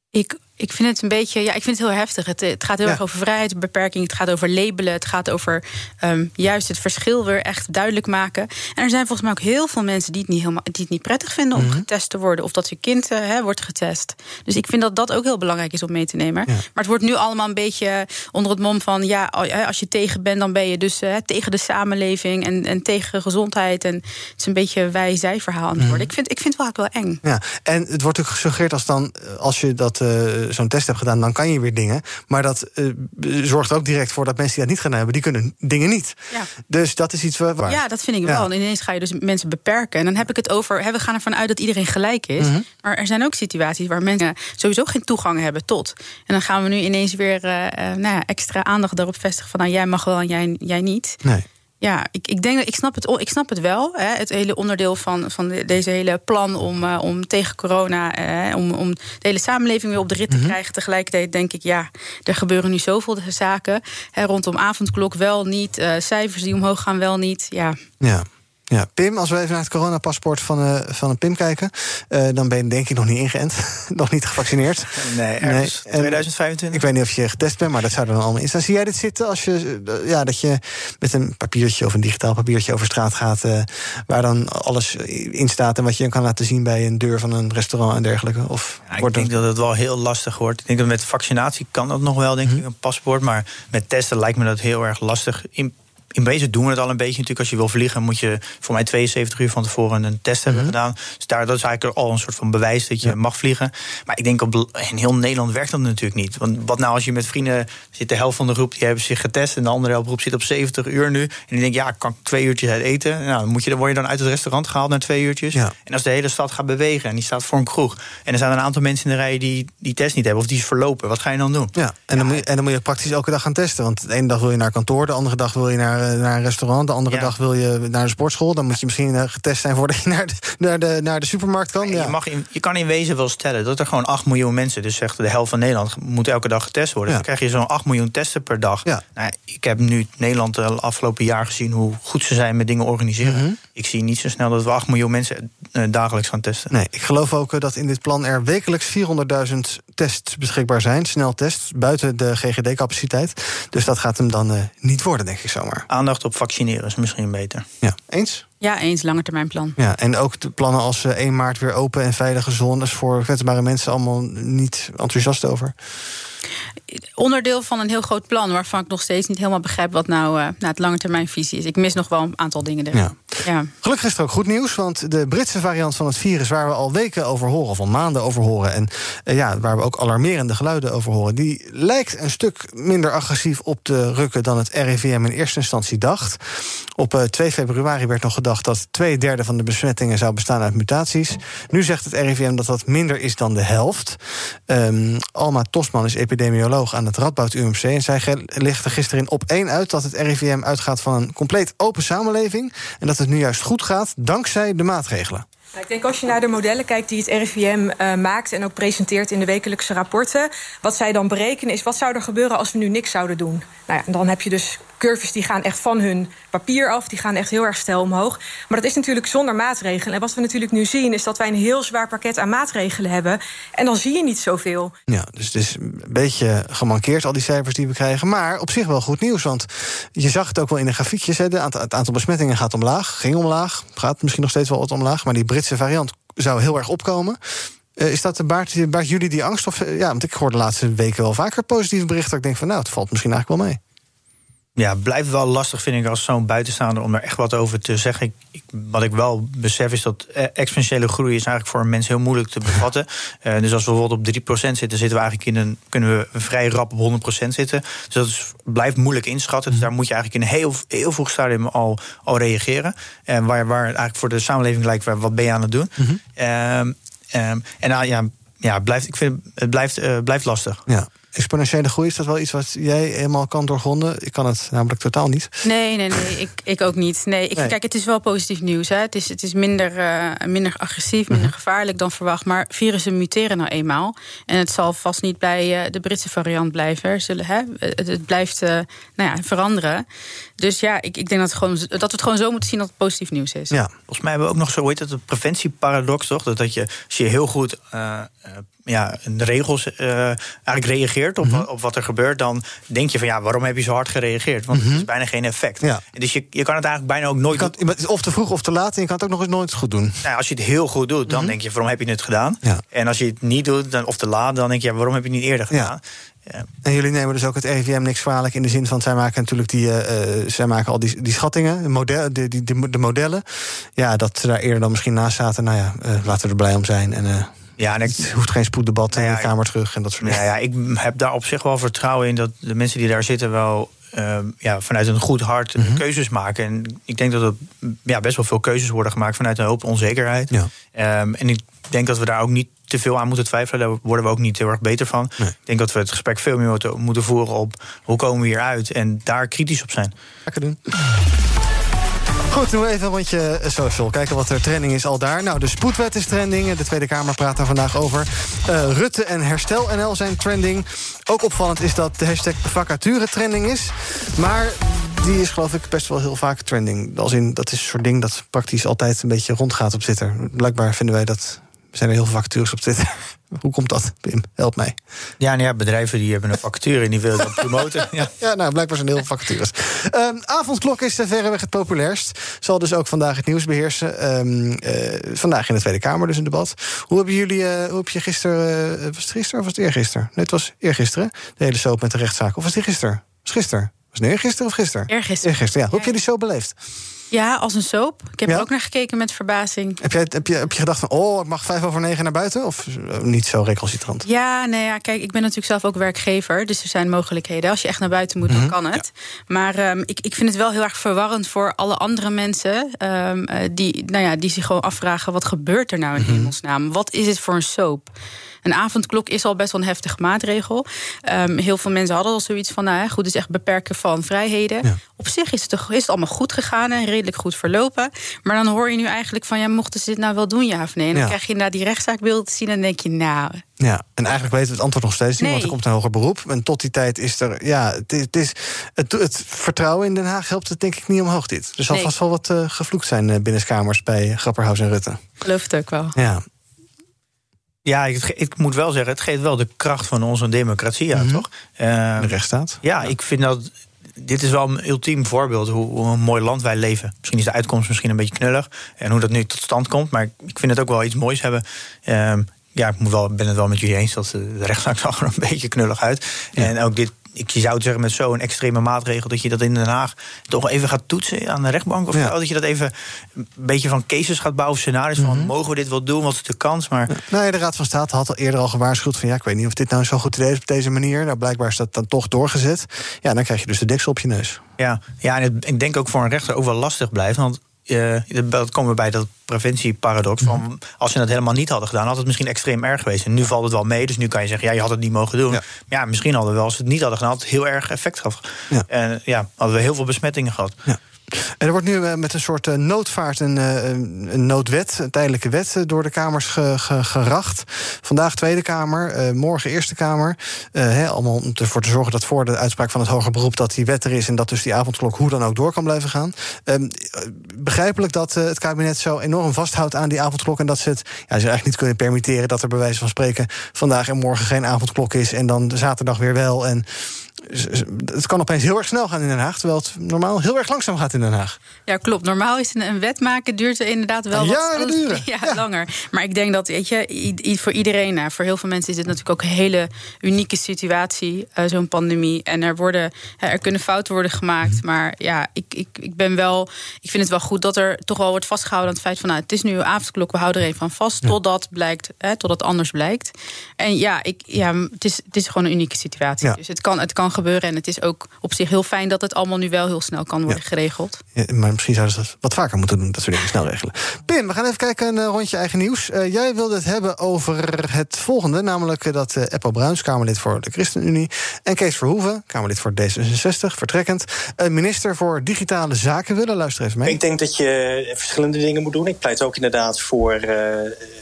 Ik ik vind het een beetje, ja, ik vind het heel heftig. Het, het gaat heel Ja. erg over vrijheidsbeperking. Het gaat over labelen. Het gaat over ehm, juist het verschil weer echt duidelijk maken. En er zijn volgens mij ook heel veel mensen die het niet, helemaal, die het niet prettig vinden om Mhm. getest te worden. Of dat hun kind eh, hè, wordt getest. Dus ik vind dat dat ook heel belangrijk is om mee te nemen. Maar het wordt nu allemaal een beetje onder het mom van ja, als je tegen bent, dan ben je dus eh, tegen de samenleving en, en tegen gezondheid. En het is een beetje wij-zij verhaal aan het worden. Ik, vind, ik vind het wel wel eng. Ja, en het wordt ook gesuggereerd als dan, eh, als je dat zo'n test hebt gedaan, dan kan je weer dingen. Maar dat eh, zorgt ook direct voor dat mensen die dat niet gaan hebben, die kunnen dingen niet. Ja. Dus dat is iets waar. Ja, dat vind ik Ja. wel. En ineens ga je dus mensen beperken. En dan heb ik het over. Hè, we gaan ervan uit dat iedereen gelijk is. Mhm. Maar er zijn ook situaties waar mensen sowieso geen toegang hebben tot. En dan gaan we nu ineens weer eh, eh, nou ja, extra aandacht daarop vestigen. Van nou, jij mag wel en jij, jij niet. Nee. Ja, ik, ik denk dat ik snap het, ik snap het wel. Hè, het hele onderdeel van, van de- deze hele plan om, eh, om tegen corona, eh, om, om de hele samenleving weer op de rit te krijgen. Tegelijkertijd denk ik, ja, er gebeuren nu zoveel zaken. Hè, rondom avondklok wel niet, eh, cijfers die omhoog gaan wel niet. Ja, Ja. Ja, Pim, als we even naar het coronapaspoort van, eh van een Pim kijken... eh, dan ben je denk ik nog niet ingeënt, nog niet gevaccineerd. Nee, ergens en 2025. Ik weet niet of je getest bent, maar dat zou er dan allemaal in staan. Zie jij dit zitten als je, eh, ja, dat je met een papiertje of een digitaal papiertje over straat gaat... waar dan alles in staat en wat je kan laten zien bij een deur van een restaurant en dergelijke? Of Ja, ik denk dat... dat het wel heel lastig wordt. Ik denk dat met vaccinatie kan dat nog wel, denk Mhm. ik, een paspoort. Maar met testen lijkt me dat heel erg lastig. In, in wezen doen we het al een beetje. Natuurlijk, als je wil vliegen, moet je voor mij 72 uur van tevoren een test Mhm. hebben gedaan. Dus daar, dat is eigenlijk al een soort van bewijs dat je mag vliegen. Maar ik denk op in heel Nederland werkt dat natuurlijk niet. Want wat nou als je met vrienden zit, de helft van de groep die hebben zich getest. En de andere helft groep zit op 70 uur nu. En die denkt, ja, kan ik twee uurtjes uit eten? Nou, dan, moet je, dan word je dan uit het restaurant gehaald na twee uurtjes. Ja. En als de hele stad gaat bewegen en die staat voor een kroeg. En er zijn een aantal mensen in de rij die die test niet hebben of die is verlopen. Wat ga je dan doen? Ja, en dan, moet je, en dan moet je praktisch elke dag gaan testen. Want de ene dag wil je naar kantoor, de andere dag wil je naar, eh, naar een restaurant... de andere Ja. dag wil je naar de sportschool. Dan moet je misschien eh, getest zijn voordat je naar de, naar de, naar de supermarkt kan. Ja. Je, mag in- je kan in wezen wel stellen dat er gewoon 8 miljoen mensen, dus zegt de helft van Nederland, moet elke dag getest worden. Ja. Dan krijg je zo'n 8 miljoen testen per dag. Nou, ik heb nu Nederland de afgelopen jaar gezien hoe goed ze zijn met dingen organiseren. Mhm. Ik zie niet zo snel dat we 8 miljoen mensen eh, dagelijks gaan testen. Nee, ik geloof ook eh, dat in dit plan er wekelijks 400.000 tests beschikbaar zijn. Sneltests, buiten de GGD-capaciteit. Dus dat gaat hem dan eh, niet worden, denk ik zomaar. Aandacht op vaccineren is misschien beter. Ja, eens? ja eens langetermijnplan. Ja, en ook de plannen als eh, 1 maart weer open en veilige zones... voor kwetsbare mensen allemaal niet enthousiast over. Onderdeel van een heel groot plan waarvan ik nog steeds niet helemaal begrijp wat nou, nou het langetermijnvisie is. Ik mis nog wel een aantal dingen erin. Ja. Ja. Gelukkig is er ook goed nieuws, want de Britse variant van het virus... waar we al weken over horen, of al maanden over horen... en eh, ja, waar we ook alarmerende geluiden over horen... die lijkt een stuk minder agressief op te rukken... dan het RIVM in eerste instantie dacht. Op eh, 2 februari werd nog gedacht dat twee derde van de besmettingen... zou bestaan uit mutaties. Nu zegt het RIVM dat dat minder is dan de helft. Ehm, Alma Tosman is epidemioloog aan het Radboud UMC... en zij lichtte gisteren op één uit dat het RIVM uitgaat... van een compleet open samenleving... en dat het nu juist goed gaat dankzij de maatregelen. Ik denk als je naar de modellen kijkt die het RIVM eh, maakt en ook presenteert in de wekelijkse rapporten, wat zij dan berekenen is wat zou er gebeuren als we nu niks zouden doen. Nou ja, dan heb je dus curves die gaan echt van hun papier af, die gaan echt heel erg stijl omhoog. Maar dat is natuurlijk zonder maatregelen. En wat we natuurlijk nu zien is dat wij een heel zwaar pakket aan maatregelen hebben en dan zie je niet zoveel. Ja, dus het is een beetje gemankeerd, al die cijfers die we krijgen. Maar op zich wel goed nieuws, want je zag het ook wel in de grafiekjes. Hè, de het aantal besmettingen gaat omlaag, ging omlaag. Gaat misschien nog steeds wel wat omlaag, maar die Britse variant zou heel erg opkomen. Eh, is dat, baart, baart jullie die angst? Of, eh, ja, want ik hoor de laatste weken wel vaker positieve berichten. Ik denk van, nou, het valt misschien eigenlijk wel mee. Ja, blijft wel lastig, vind ik, als zo'n buitenstaander om er echt wat over te zeggen. Ik, wat ik wel besef is dat eh, exponentiële groei is eigenlijk voor een mens heel moeilijk te bevatten. Uh, dus als we bijvoorbeeld op 3% zitten, zitten we eigenlijk in een, kunnen we vrij rap op 100% zitten. Dus dat is, blijft moeilijk inschatten. Dus daar moet je eigenlijk in een heel, heel vroeg stadium al, al reageren. En waar, waar eigenlijk voor de samenleving lijkt, wat ben je aan het doen? Mm -hmm. en nou ja, ja, blijft, ik vind het blijft, uh, blijft lastig. Ja exponentiële groei, is dat wel iets wat jij helemaal kan doorgronden? Ik kan het namelijk totaal niet. Nee, nee, nee, ik, ik ook niet. Nee, ik, Kijk, het is wel positief nieuws. Hè. Het, is, het is minder, uh, minder agressief, minder mhm. gevaarlijk dan verwacht. Maar virussen muteren nou eenmaal. En het zal vast niet bij uh, de Britse variant blijven. Zullen, hè? Het, het blijft uh, nou ja, veranderen. Dus ja, ik, ik denk dat, het gewoon, dat we het gewoon zo moeten zien dat het positief nieuws is. Ja, volgens mij hebben we ook nog zo, hoe heet het, een preventieparadox, toch? Dat, dat je, als je heel goed ja, de regels uh, eigenlijk reageert op, mhm. op wat er gebeurt, dan denk je van ja, waarom heb je zo hard gereageerd? Want mm het is bijna geen effect. Ja. Dus je, je kan het eigenlijk bijna ook nooit. Je kan, of te vroeg of te laat en je kan het ook nog eens nooit goed doen. Nou, als je het heel goed doet, dan mhm. denk je waarom heb je het gedaan? Ja. En als je het niet doet dan, of te laat, dan denk je ja, waarom heb je het niet eerder gedaan? Ja. En jullie nemen dus ook het RIVM niks kwalijk in de zin van zij maken natuurlijk die, uh, zij maken al die, die schattingen, model, de, die, de, de modellen. Ja, dat ze daar eerder dan misschien naast zaten. Nou ja, uh, laten we er blij om zijn. En, uh, ja, en het hoeft geen spoeddebat in de Kamer terug en dat soort dingen. Ja, ja, ik heb daar op zich wel vertrouwen in dat de mensen die daar zitten wel uh, ja, vanuit een goed hart mm -hmm. keuzes maken. En ik denk dat er ja, best wel veel keuzes worden gemaakt vanuit een hoop onzekerheid. Ja. Um, en ik denk dat we daar ook niet te veel aan moeten twijfelen. Daar worden we ook niet heel erg beter van. Nee. Ik denk dat we het gesprek veel meer moeten, moeten voeren op hoe komen we hieruit en daar kritisch op zijn. Lekker doen. Goed, doen we even rondje social. Kijken wat er trending is al daar. Nou, de spoedwet is trending. De Tweede Kamer praat daar vandaag over. Uh, Rutte en Herstel NL zijn trending. Ook opvallend is dat de hashtag vacature trending is. Maar die is geloof ik best wel heel vaak trending. Als in, dat is een soort ding dat praktisch altijd een beetje rondgaat op Twitter. Blijkbaar vinden wij dat er zijn er heel veel vacatures op Twitter. Hoe komt dat, Pim? Help mij. Ja, nou ja, bedrijven die hebben een vacature en die willen dat promoten. Ja. ja, nou, blijkbaar zijn er heel veel vacatures. Um, avondklok is verreweg het populairst. Zal dus ook vandaag het nieuws beheersen. Um, uh, vandaag in de Tweede Kamer dus een debat. Hoe hebben jullie, uh, hoe heb je gisteren... Uh, was het gisteren of was het eergisteren? Nee, het was eergisteren. De hele soap met de rechtszaak. Of was het gisteren? Was gisteren? Was het eergisteren of gisteren? Eergisteren. Eergisteren, ja. Hoe heb je die zo beleefd? Ja, als een soap. Ik heb er ook naar gekeken met verbazing. Heb je, heb, je, heb je gedacht van, oh, ik mag vijf over negen naar buiten? Of eh, niet zo recalcitrant? Ja, nee, ja, kijk, ik ben natuurlijk zelf ook werkgever. Dus er zijn mogelijkheden. Als je echt naar buiten moet, dan mhm. kan het. Maar um, ik, ik vind het wel heel erg verwarrend voor alle andere mensen... Um, die, nou ja, die zich gewoon afvragen, wat gebeurt er nou in mm hemelsnaam? Wat is het voor een soap? Een avondklok is al best wel een heftige maatregel. Um, heel veel mensen hadden al zoiets van, nou goed, is echt beperken van vrijheden. Op zich is het, is het allemaal goed gegaan en redelijk goed verlopen. Maar dan hoor je nu eigenlijk van, ja, mochten ze dit nou wel doen, ja of nee? En dan krijg je inderdaad die rechtszaakbeelden te zien en denk je, nou... Ja, en eigenlijk weten we het antwoord nog steeds niet, want er komt een hoger beroep. En tot die tijd is er, ja, het, is, het, is, het, het vertrouwen in Den Haag helpt het denk ik niet omhoog dit. Er zal vast wel wat uh, gevloekt zijn uh, binnenskamers bij Grapperhaus en Rutte. Geloof het ook wel. Ja, ja, ik, ik, moet wel zeggen, het geeft wel de kracht van onze democratie aan, mhm. toch? Uh, de rechtsstaat. Ja, ik vind dat. Dit is wel een ultiem voorbeeld hoe, hoe, een mooi land wij leven. Misschien is de uitkomst misschien een beetje knullig. En hoe dat nu tot stand komt. Maar ik vind het ook wel iets moois hebben. Uh, ja, ik moet wel, ben het wel met jullie eens dat de rechtszaak zag er een beetje knullig uit. En ook dit ik zou zeggen met zo'n extreme maatregel dat je dat in Den Haag toch even gaat toetsen aan de rechtbank of dat je dat even een beetje van cases gaat bouwen, scenario's van mhm. mogen we dit wel doen, wat is de kans? Maar nee, de Raad van State had al eerder al gewaarschuwd van ja, ik weet niet of dit nou zo goed idee is op deze manier. Nou, blijkbaar is dat dan toch doorgezet. Ja, dan krijg je dus de deksel op je neus. Ja, ja en ik denk ook voor een rechter ook wel lastig blijft, want uh, dat komen we bij dat preventieparadox. Van mhm. als ze dat helemaal niet hadden gedaan, had het misschien extreem erg geweest. En nu valt het wel mee, dus nu kan je zeggen, ja, je had het niet mogen doen. Ja, ja misschien hadden we wel, als ze het niet hadden gedaan, het heel erg effect gehad. Ja. En ja, hadden we heel veel besmettingen gehad. Ja. Er wordt nu eh, met een soort eh, noodvaart een, eh, een noodwet, een tijdelijke wet, door de Kamers geracht. Vandaag Tweede Kamer, morgen Eerste Kamer. allemaal om ervoor te zorgen dat voor de uitspraak van het hoger beroep dat die wet er is en dat dus die avondklok hoe dan ook door kan blijven gaan. Ehm, begrijpelijk dat het kabinet zo enorm vasthoudt aan die avondklok en dat ze het ja, ze eigenlijk niet kunnen permitteren dat er bij wijze van spreken vandaag en morgen geen avondklok is en dan zaterdag weer wel. En het kan opeens heel erg snel gaan in Den Haag, terwijl het normaal heel erg langzaam gaat in Den Haag. Ja, klopt. Normaal is een, een wet maken duurt inderdaad wel wat duren. Ja, ja, langer. Maar ik denk dat, weet je, voor iedereen, nou, voor heel veel mensen is dit natuurlijk ook een hele unieke situatie, uh, zo'n pandemie. En er worden, er kunnen fouten worden gemaakt. Mhm. Maar ja, ik, ik, ik ben wel, ik vind het wel goed dat er toch wel wordt vastgehouden aan het feit van, nou, het is nu avondklok, we houden er even van vast, totdat blijkt, hè, totdat anders blijkt. En ja, ik, ja het, is, het is gewoon een unieke situatie. Dus het kan, het kan gebeuren. En het is ook op zich heel fijn dat het allemaal nu wel heel snel kan worden geregeld. Ja, maar misschien zouden ze dat wat vaker moeten doen, dat soort dingen snel regelen. Pim, we gaan even kijken een eh, rondje eigen nieuws. Uh, jij wilde het hebben over het volgende, namelijk eh, dat uh, Eppo Bruins, Kamerlid voor de ChristenUnie, en Kees Verhoeven, Kamerlid voor D66, vertrekkend, een minister voor digitale zaken willen. Luister even mee. Ik denk dat je verschillende dingen moet doen. Ik pleit ook inderdaad voor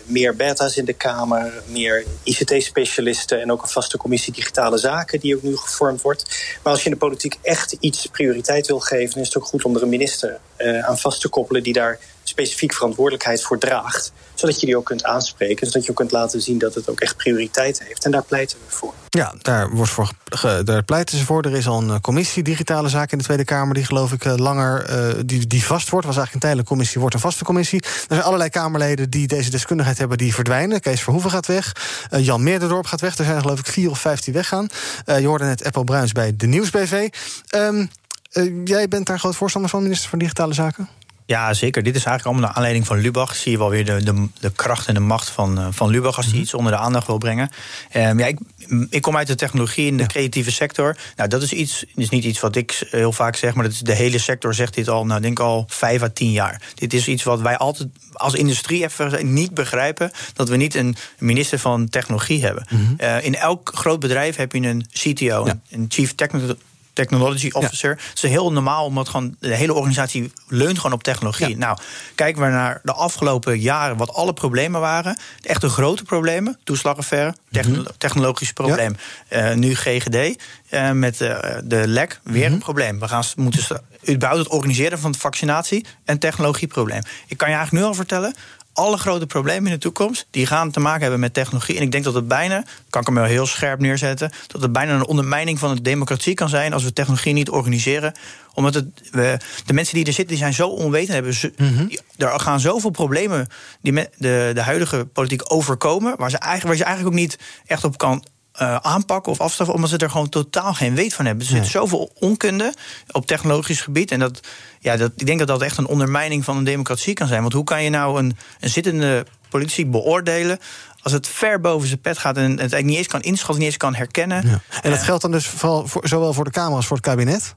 meer beta's in de Kamer, meer ICT-specialisten en ook een vaste commissie digitale zaken die ook nu gevormd Maar als je in de politiek echt iets prioriteit wil geven, dan is het ook goed om er een minister uh, aan vast te koppelen die daar specifiek verantwoordelijkheid voor draagt. Zodat je die ook kunt aanspreken, zodat je ook kunt laten zien dat het ook echt prioriteit heeft. En daar pleiten we voor. Ja, daar, wordt voor, daar pleiten ze voor. Er is al een eh, commissie digitale zaken in de Tweede Kamer, die geloof ik eh, langer die, die vast wordt. Was eigenlijk een tijdelijke commissie, wordt een vaste commissie. Er zijn allerlei Kamerleden die deze deskundigheid hebben, die verdwijnen. Kees Verhoeven gaat weg. Jan Meerderdorp gaat weg. Er zijn geloof ik vier of vijf die weggaan. je hoorde net Apple Bruins bij de Nieuwsbv. Um, uh, jij bent daar groot voorstander van, minister van Digitale Zaken? Ja, zeker. Dit is eigenlijk allemaal naar aanleiding van Lubach. Zie je wel weer de, de, de kracht en de macht van, uh, van Lubach als hij mhm. iets onder de aandacht wil brengen. Um, ja, ik, ik kom uit de technologie in de creatieve sector. Nou, dat is iets, is niet iets wat ik heel vaak zeg, maar dat is, de hele sector zegt dit al, nou, denk al vijf à tien jaar. Dit is iets wat wij altijd als industrie even niet begrijpen: dat we niet een minister van technologie hebben. Mm uh, in elk groot bedrijf heb je een CTO, ja. een Chief Technical technology officer. Het is heel normaal, omdat gewoon de hele organisatie leunt gewoon op technologie. Nou, kijken we naar de afgelopen jaren, wat alle problemen waren. De grote problemen, toeslagaffaire, techno technologisch probleem. Uh, nu GGD, uh, met uh, de lek, weer een probleem. We gaan moeten überhaupt het organiseren van de vaccinatie en technologieprobleem. Ik kan je eigenlijk nu al vertellen, alle grote problemen in de toekomst, die gaan te maken hebben met technologie. En ik denk dat het bijna, kan ik hem wel heel scherp neerzetten, dat het bijna een ondermijning van de democratie kan zijn als we technologie niet organiseren. Omdat het, we, de mensen die er zitten, die zijn zo onwetend. Hebben ze, mm Er gaan zoveel problemen die met de, de huidige politiek overkomen, waar, ze eigenlijk, waar je eigenlijk ook niet echt op kan uh, aanpakken of afstraffen, omdat ze er gewoon totaal geen weet van hebben. Er zit zoveel onkunde op technologisch gebied. En dat, ja, dat, ik denk dat dat echt een ondermijning van een democratie kan zijn. Want hoe kan je nou een, een zittende politici beoordelen als het ver boven zijn pet gaat en het eigenlijk niet eens kan inschatten, niet eens kan herkennen. Ja. En dat geldt dan dus vooral voor, zowel voor de Kamer als voor het kabinet?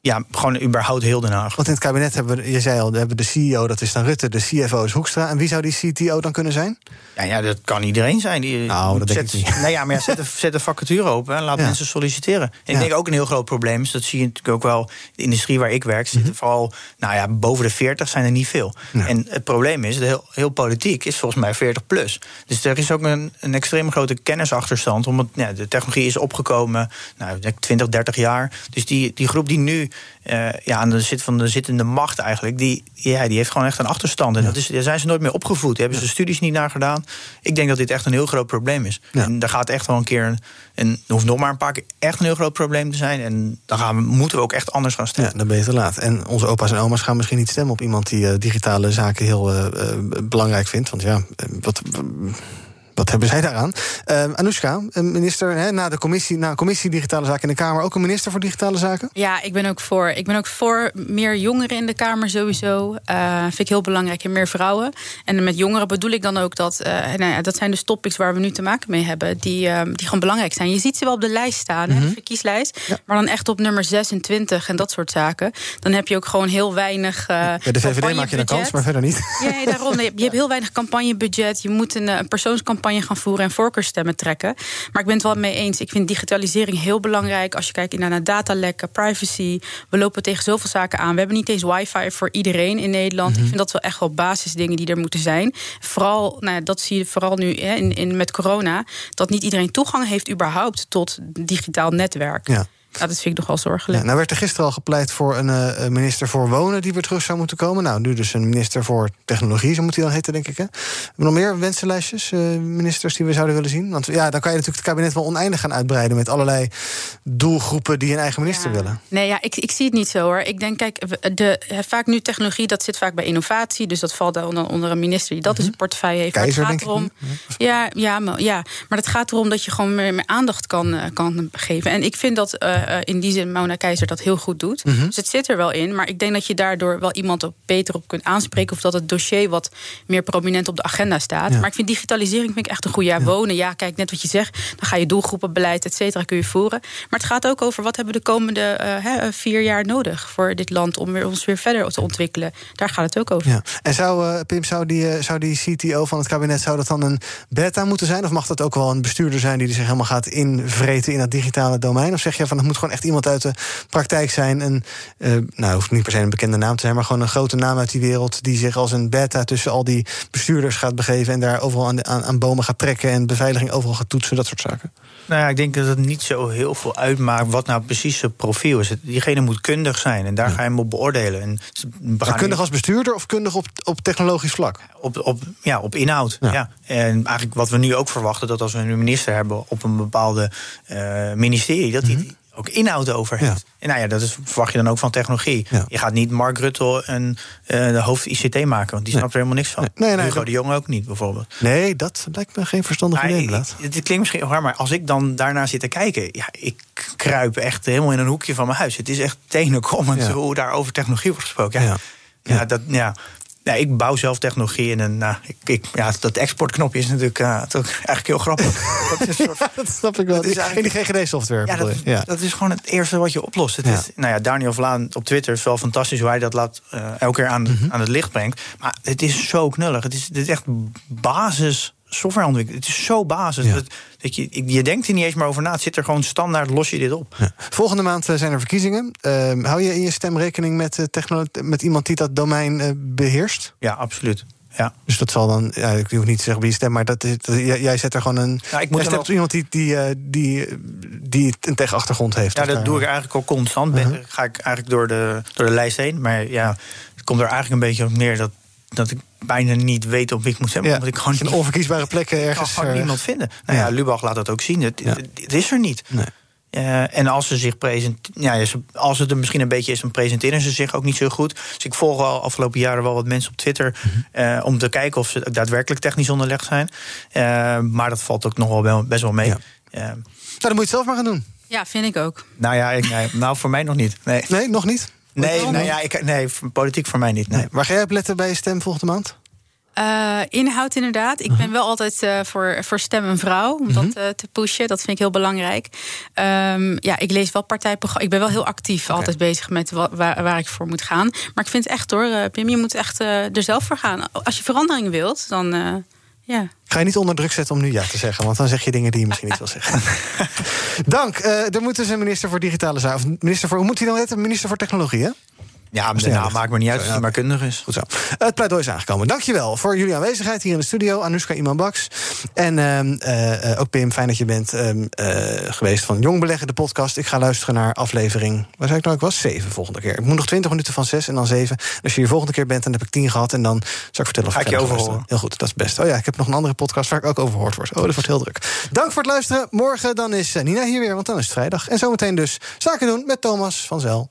Ja, gewoon überhaupt heel Den Haag. Want in het kabinet hebben we, je zei al, we hebben de CEO, dat is dan Rutte, de CFO is Hoekstra. En wie zou die CTO dan kunnen zijn? Ja, ja dat kan iedereen zijn. Die, nou, dat zet, denk ik niet. Nee, ja, maar ja, zet, de, zet de vacature open en laat mensen solliciteren. En ik denk ook een heel groot probleem is, dat zie je natuurlijk ook wel... de industrie waar ik werk, zitten mm -hmm. vooral... nou ja, boven de 40 zijn er niet veel. En het probleem is, heel, heel politiek is volgens mij 40 plus. Dus er is ook een, een extreem grote kennisachterstand. Omdat ja, de technologie is opgekomen, nou, 20, 30 jaar. Dus die, die groep die nu uh, ja, aan de zit van de zittende macht eigenlijk, die, ja, die heeft gewoon echt een achterstand. En dat is, daar zijn ze nooit meer opgevoed. Daar hebben ze studies niet naar gedaan. Ik denk dat dit echt een heel groot probleem is. En daar gaat echt wel een keer, een, een, hoeft nog maar een paar keer echt een heel groot probleem te zijn. En dan gaan we, moeten we ook echt anders gaan stemmen. Ja, dan ben je te laat. En onze opa's en oma's gaan misschien niet stemmen op iemand die uh, digitale zaken heel uh, belangrijk vindt. Want ja, wat wat hebben zij daaraan? Uh, Anoushka, minister hè, na de commissie, na commissie Digitale Zaken in de Kamer, ook een minister voor Digitale Zaken? Ja, ik ben ook voor. Ik ben ook voor meer jongeren in de Kamer sowieso. Uh, vind ik heel belangrijk en meer vrouwen. En met jongeren bedoel ik dan ook dat, uh, nou ja, dat zijn de topics waar we nu te maken mee hebben, die, uh, die gewoon belangrijk zijn. Je ziet ze wel op de lijst staan, mm -hmm. de verkieslijst, ja. maar dan echt op nummer 26 en dat soort zaken. Dan heb je ook gewoon heel weinig. Bij de VVD maak je een kans, maar verder niet. Ja, daarom. Je hebt heel weinig campagnebudget. Je moet een, een persoonscampagne campagne gaan voeren en voorkeurstemmen trekken. Maar ik ben het wel mee eens. Ik vind digitalisering heel belangrijk. Als je kijkt naar datalekken, privacy. We lopen tegen zoveel zaken aan. We hebben niet eens wifi voor iedereen in Nederland. Ik mhm. vind dat wel echt wel basisdingen die er moeten zijn. Vooral, nou, dat zie je vooral nu hè, in, in, met corona. Dat niet iedereen toegang heeft überhaupt tot digitaal netwerk. Ja. Ja, dat vind ik nogal zorgelijk. Ja, nou werd er gisteren al gepleit voor een uh, minister voor wonen die weer terug zou moeten komen. Nou, nu dus een minister voor technologie, zo moet hij dan heten, denk ik. Hè? Hebben we nog meer wensenlijstjes, uh, ministers die we zouden willen zien? Want ja, dan kan je natuurlijk het kabinet wel oneindig gaan uitbreiden met allerlei doelgroepen die een eigen minister willen. Nee, ja, ik, ik zie het niet zo hoor. Ik denk, kijk, de, vaak nu technologie, dat zit vaak bij innovatie. Dus dat valt onder, onder een minister die dat mm -hmm. in zijn portefeuille heeft. Keizer, maar het gaat erom. Ja, ja, maar, ja, maar het gaat erom dat je gewoon meer, meer aandacht kan, uh, kan geven. En ik vind dat uh, in die zin Mona Keizer dat heel goed doet. Mm -hmm. Dus het zit er wel in. Maar ik denk dat je daardoor wel iemand op beter op kunt aanspreken. Of dat het dossier wat meer prominent op de agenda staat. Ja. Maar ik vind digitalisering vind ik echt een goed jaar. Ja. Wonen, ja, kijk, net wat je zegt. Dan ga je doelgroepenbeleid, et cetera, kun je voeren. Maar het gaat ook over wat hebben we de komende uh, hè, vier jaar nodig voor dit land om weer, ons weer verder te ontwikkelen. Daar gaat het ook over. Ja. En zou, Pim, zou die, zou die CTO van het kabinet, zou dat dan een beta moeten zijn? Of mag dat ook wel een bestuurder zijn die zich helemaal gaat invreten in dat digitale domein? Of zeg je van het moet gewoon echt iemand uit de praktijk zijn? En, nou, hoeft niet per se een bekende naam te zijn, maar gewoon een grote naam uit die wereld die zich als een beta tussen al die bestuurders gaat begeven en daar overal aan, aan, aan bomen gaat trekken en beveiliging overal gaat toetsen, dat soort zaken? Nou ja, ik denk dat het niet zo heel veel uitmaakt wat nou precies zijn profiel is. Diegene moet kundig zijn en daar ja. ga je hem op beoordelen. En maar kundig als bestuurder of kundig op, op technologisch vlak? Op, op, ja, op inhoud. Ja. ja. En eigenlijk wat we nu ook verwachten, dat als we een minister hebben op een bepaalde uh, ministerie, dat hij mm -hmm ook inhoud over. Ja. En nou ja, dat is, verwacht je dan ook van technologie. Ja. Je gaat niet Mark Rutte een uh, de hoofd ICT maken, want die snapt nee. er helemaal niks van. Nee, nee, Hugo de Jong ook niet, bijvoorbeeld. Nee, dat lijkt me geen verstandig idee. Het klinkt misschien hard, maar als ik dan daarna zit te kijken, ja, ik kruip echt helemaal in een hoekje van mijn huis. Het is echt tenenkommend ja. hoe daar over technologie wordt gesproken. Ja, ja. dat, ja, ja, ik bouw zelf technologie in en nou, ik, ik, ja, dat exportknopje is natuurlijk uh, eigenlijk heel grappig. dat, is soort, ja, dat snap ik wel. is in die GGD-software. Ja, dat, ja. dat is gewoon het eerste wat je oplost. Het is, nou ja, Daniel Vlaan op Twitter is wel fantastisch hoe hij dat laat, uh, elke keer aan, mm -hmm. aan het licht brengt. Maar het is zo knullig. Het is, het is echt basis softwareontwikkeling. Het is zo basis. Ja. Dat, dat je, je denkt er niet eens meer over na. Het zit er gewoon standaard, los je dit op. Ja. Volgende maand zijn er verkiezingen. Uh, hou je in je stem rekening met, uh, met iemand die dat domein uh, beheerst? Ja, absoluut. Ja. Dus dat zal dan, ja, ik hoef niet te zeggen wie je stemt, maar dat is, dat, jij, jij zet er gewoon een. Ja, ik moet jij stemt op iemand die, die, die, die een tech-achtergrond heeft. Ja, dat daar... doe ik eigenlijk al constant. Uh -huh. Ga ik eigenlijk door de, door de lijst heen. Maar ja, het komt er eigenlijk een beetje op neer dat dat ik bijna niet weet op wie ik moet stemmen. Ja, omdat ik gewoon in onverkiesbare plekken ergens. Ik kan gewoon niemand vinden. Nou ja, ja Lubach laat dat ook zien. Het, ja. het is er niet. Nee. Uh, en als ze zich presenteren, ja, als het er misschien een beetje is, dan presenteren ze zich ook niet zo goed. Dus ik volg al afgelopen jaren wel wat mensen op Twitter mm -hmm. uh, om te kijken of ze daadwerkelijk technisch onderlegd zijn. Uh, maar dat valt ook nog wel best wel mee. Ja. nou, dan moet je het zelf maar gaan doen. Ja, vind ik ook. Nou ja, ik, nee, nou voor mij nog niet. Nee, nee nog niet. Nee, nou ja, ik, nee, politiek voor mij niet. Nee. nee. Waar ga jij op letten bij je stem volgende maand? Uh, inhoud inderdaad. Ik ben wel altijd uh, voor, voor stem een vrouw. Om uh -huh. dat te pushen. Dat vind ik heel belangrijk. Um, ja, ik lees wel partijprogramma. Ik ben wel heel actief okay. altijd bezig met waar, waar, ik voor moet gaan. Maar ik vind echt hoor, Pim, je moet echt er zelf voor gaan. Als je verandering wilt, dan ja. Ga je niet onder druk zetten om nu ja te zeggen, want dan zeg je dingen die je misschien niet wil zeggen. Dank. Uh, er moet dus een minister voor digitale zaken. Minister voor, hoe moet hij dan heten? Minister voor technologie, hè? Ja, de naam maakt me niet uit als hij maar kundig is. Goed zo. Het pleidooi is aangekomen. Dankjewel voor jullie aanwezigheid hier in de studio. Anoushka Iman-Baks. En uh, uh, ook Pim, fijn dat je bent uh, geweest van Jong Beleggen, de podcast. Ik ga luisteren naar aflevering, waar zei ik nou? Ik was zeven volgende keer. Ik moet nog twintig minuten van zes en dan zeven. Als je hier volgende keer bent, dan heb ik tien gehad. En dan zal ik vertellen of ga ik je overhoren. Heel goed, dat is best. Oh ja, ik heb nog een andere podcast waar ik ook overhoord word. Oh, dat wordt heel druk. Dank voor het luisteren. Morgen dan is Nina hier weer, want dan is het vrijdag. En zometeen dus zaken doen met Thomas van Zel.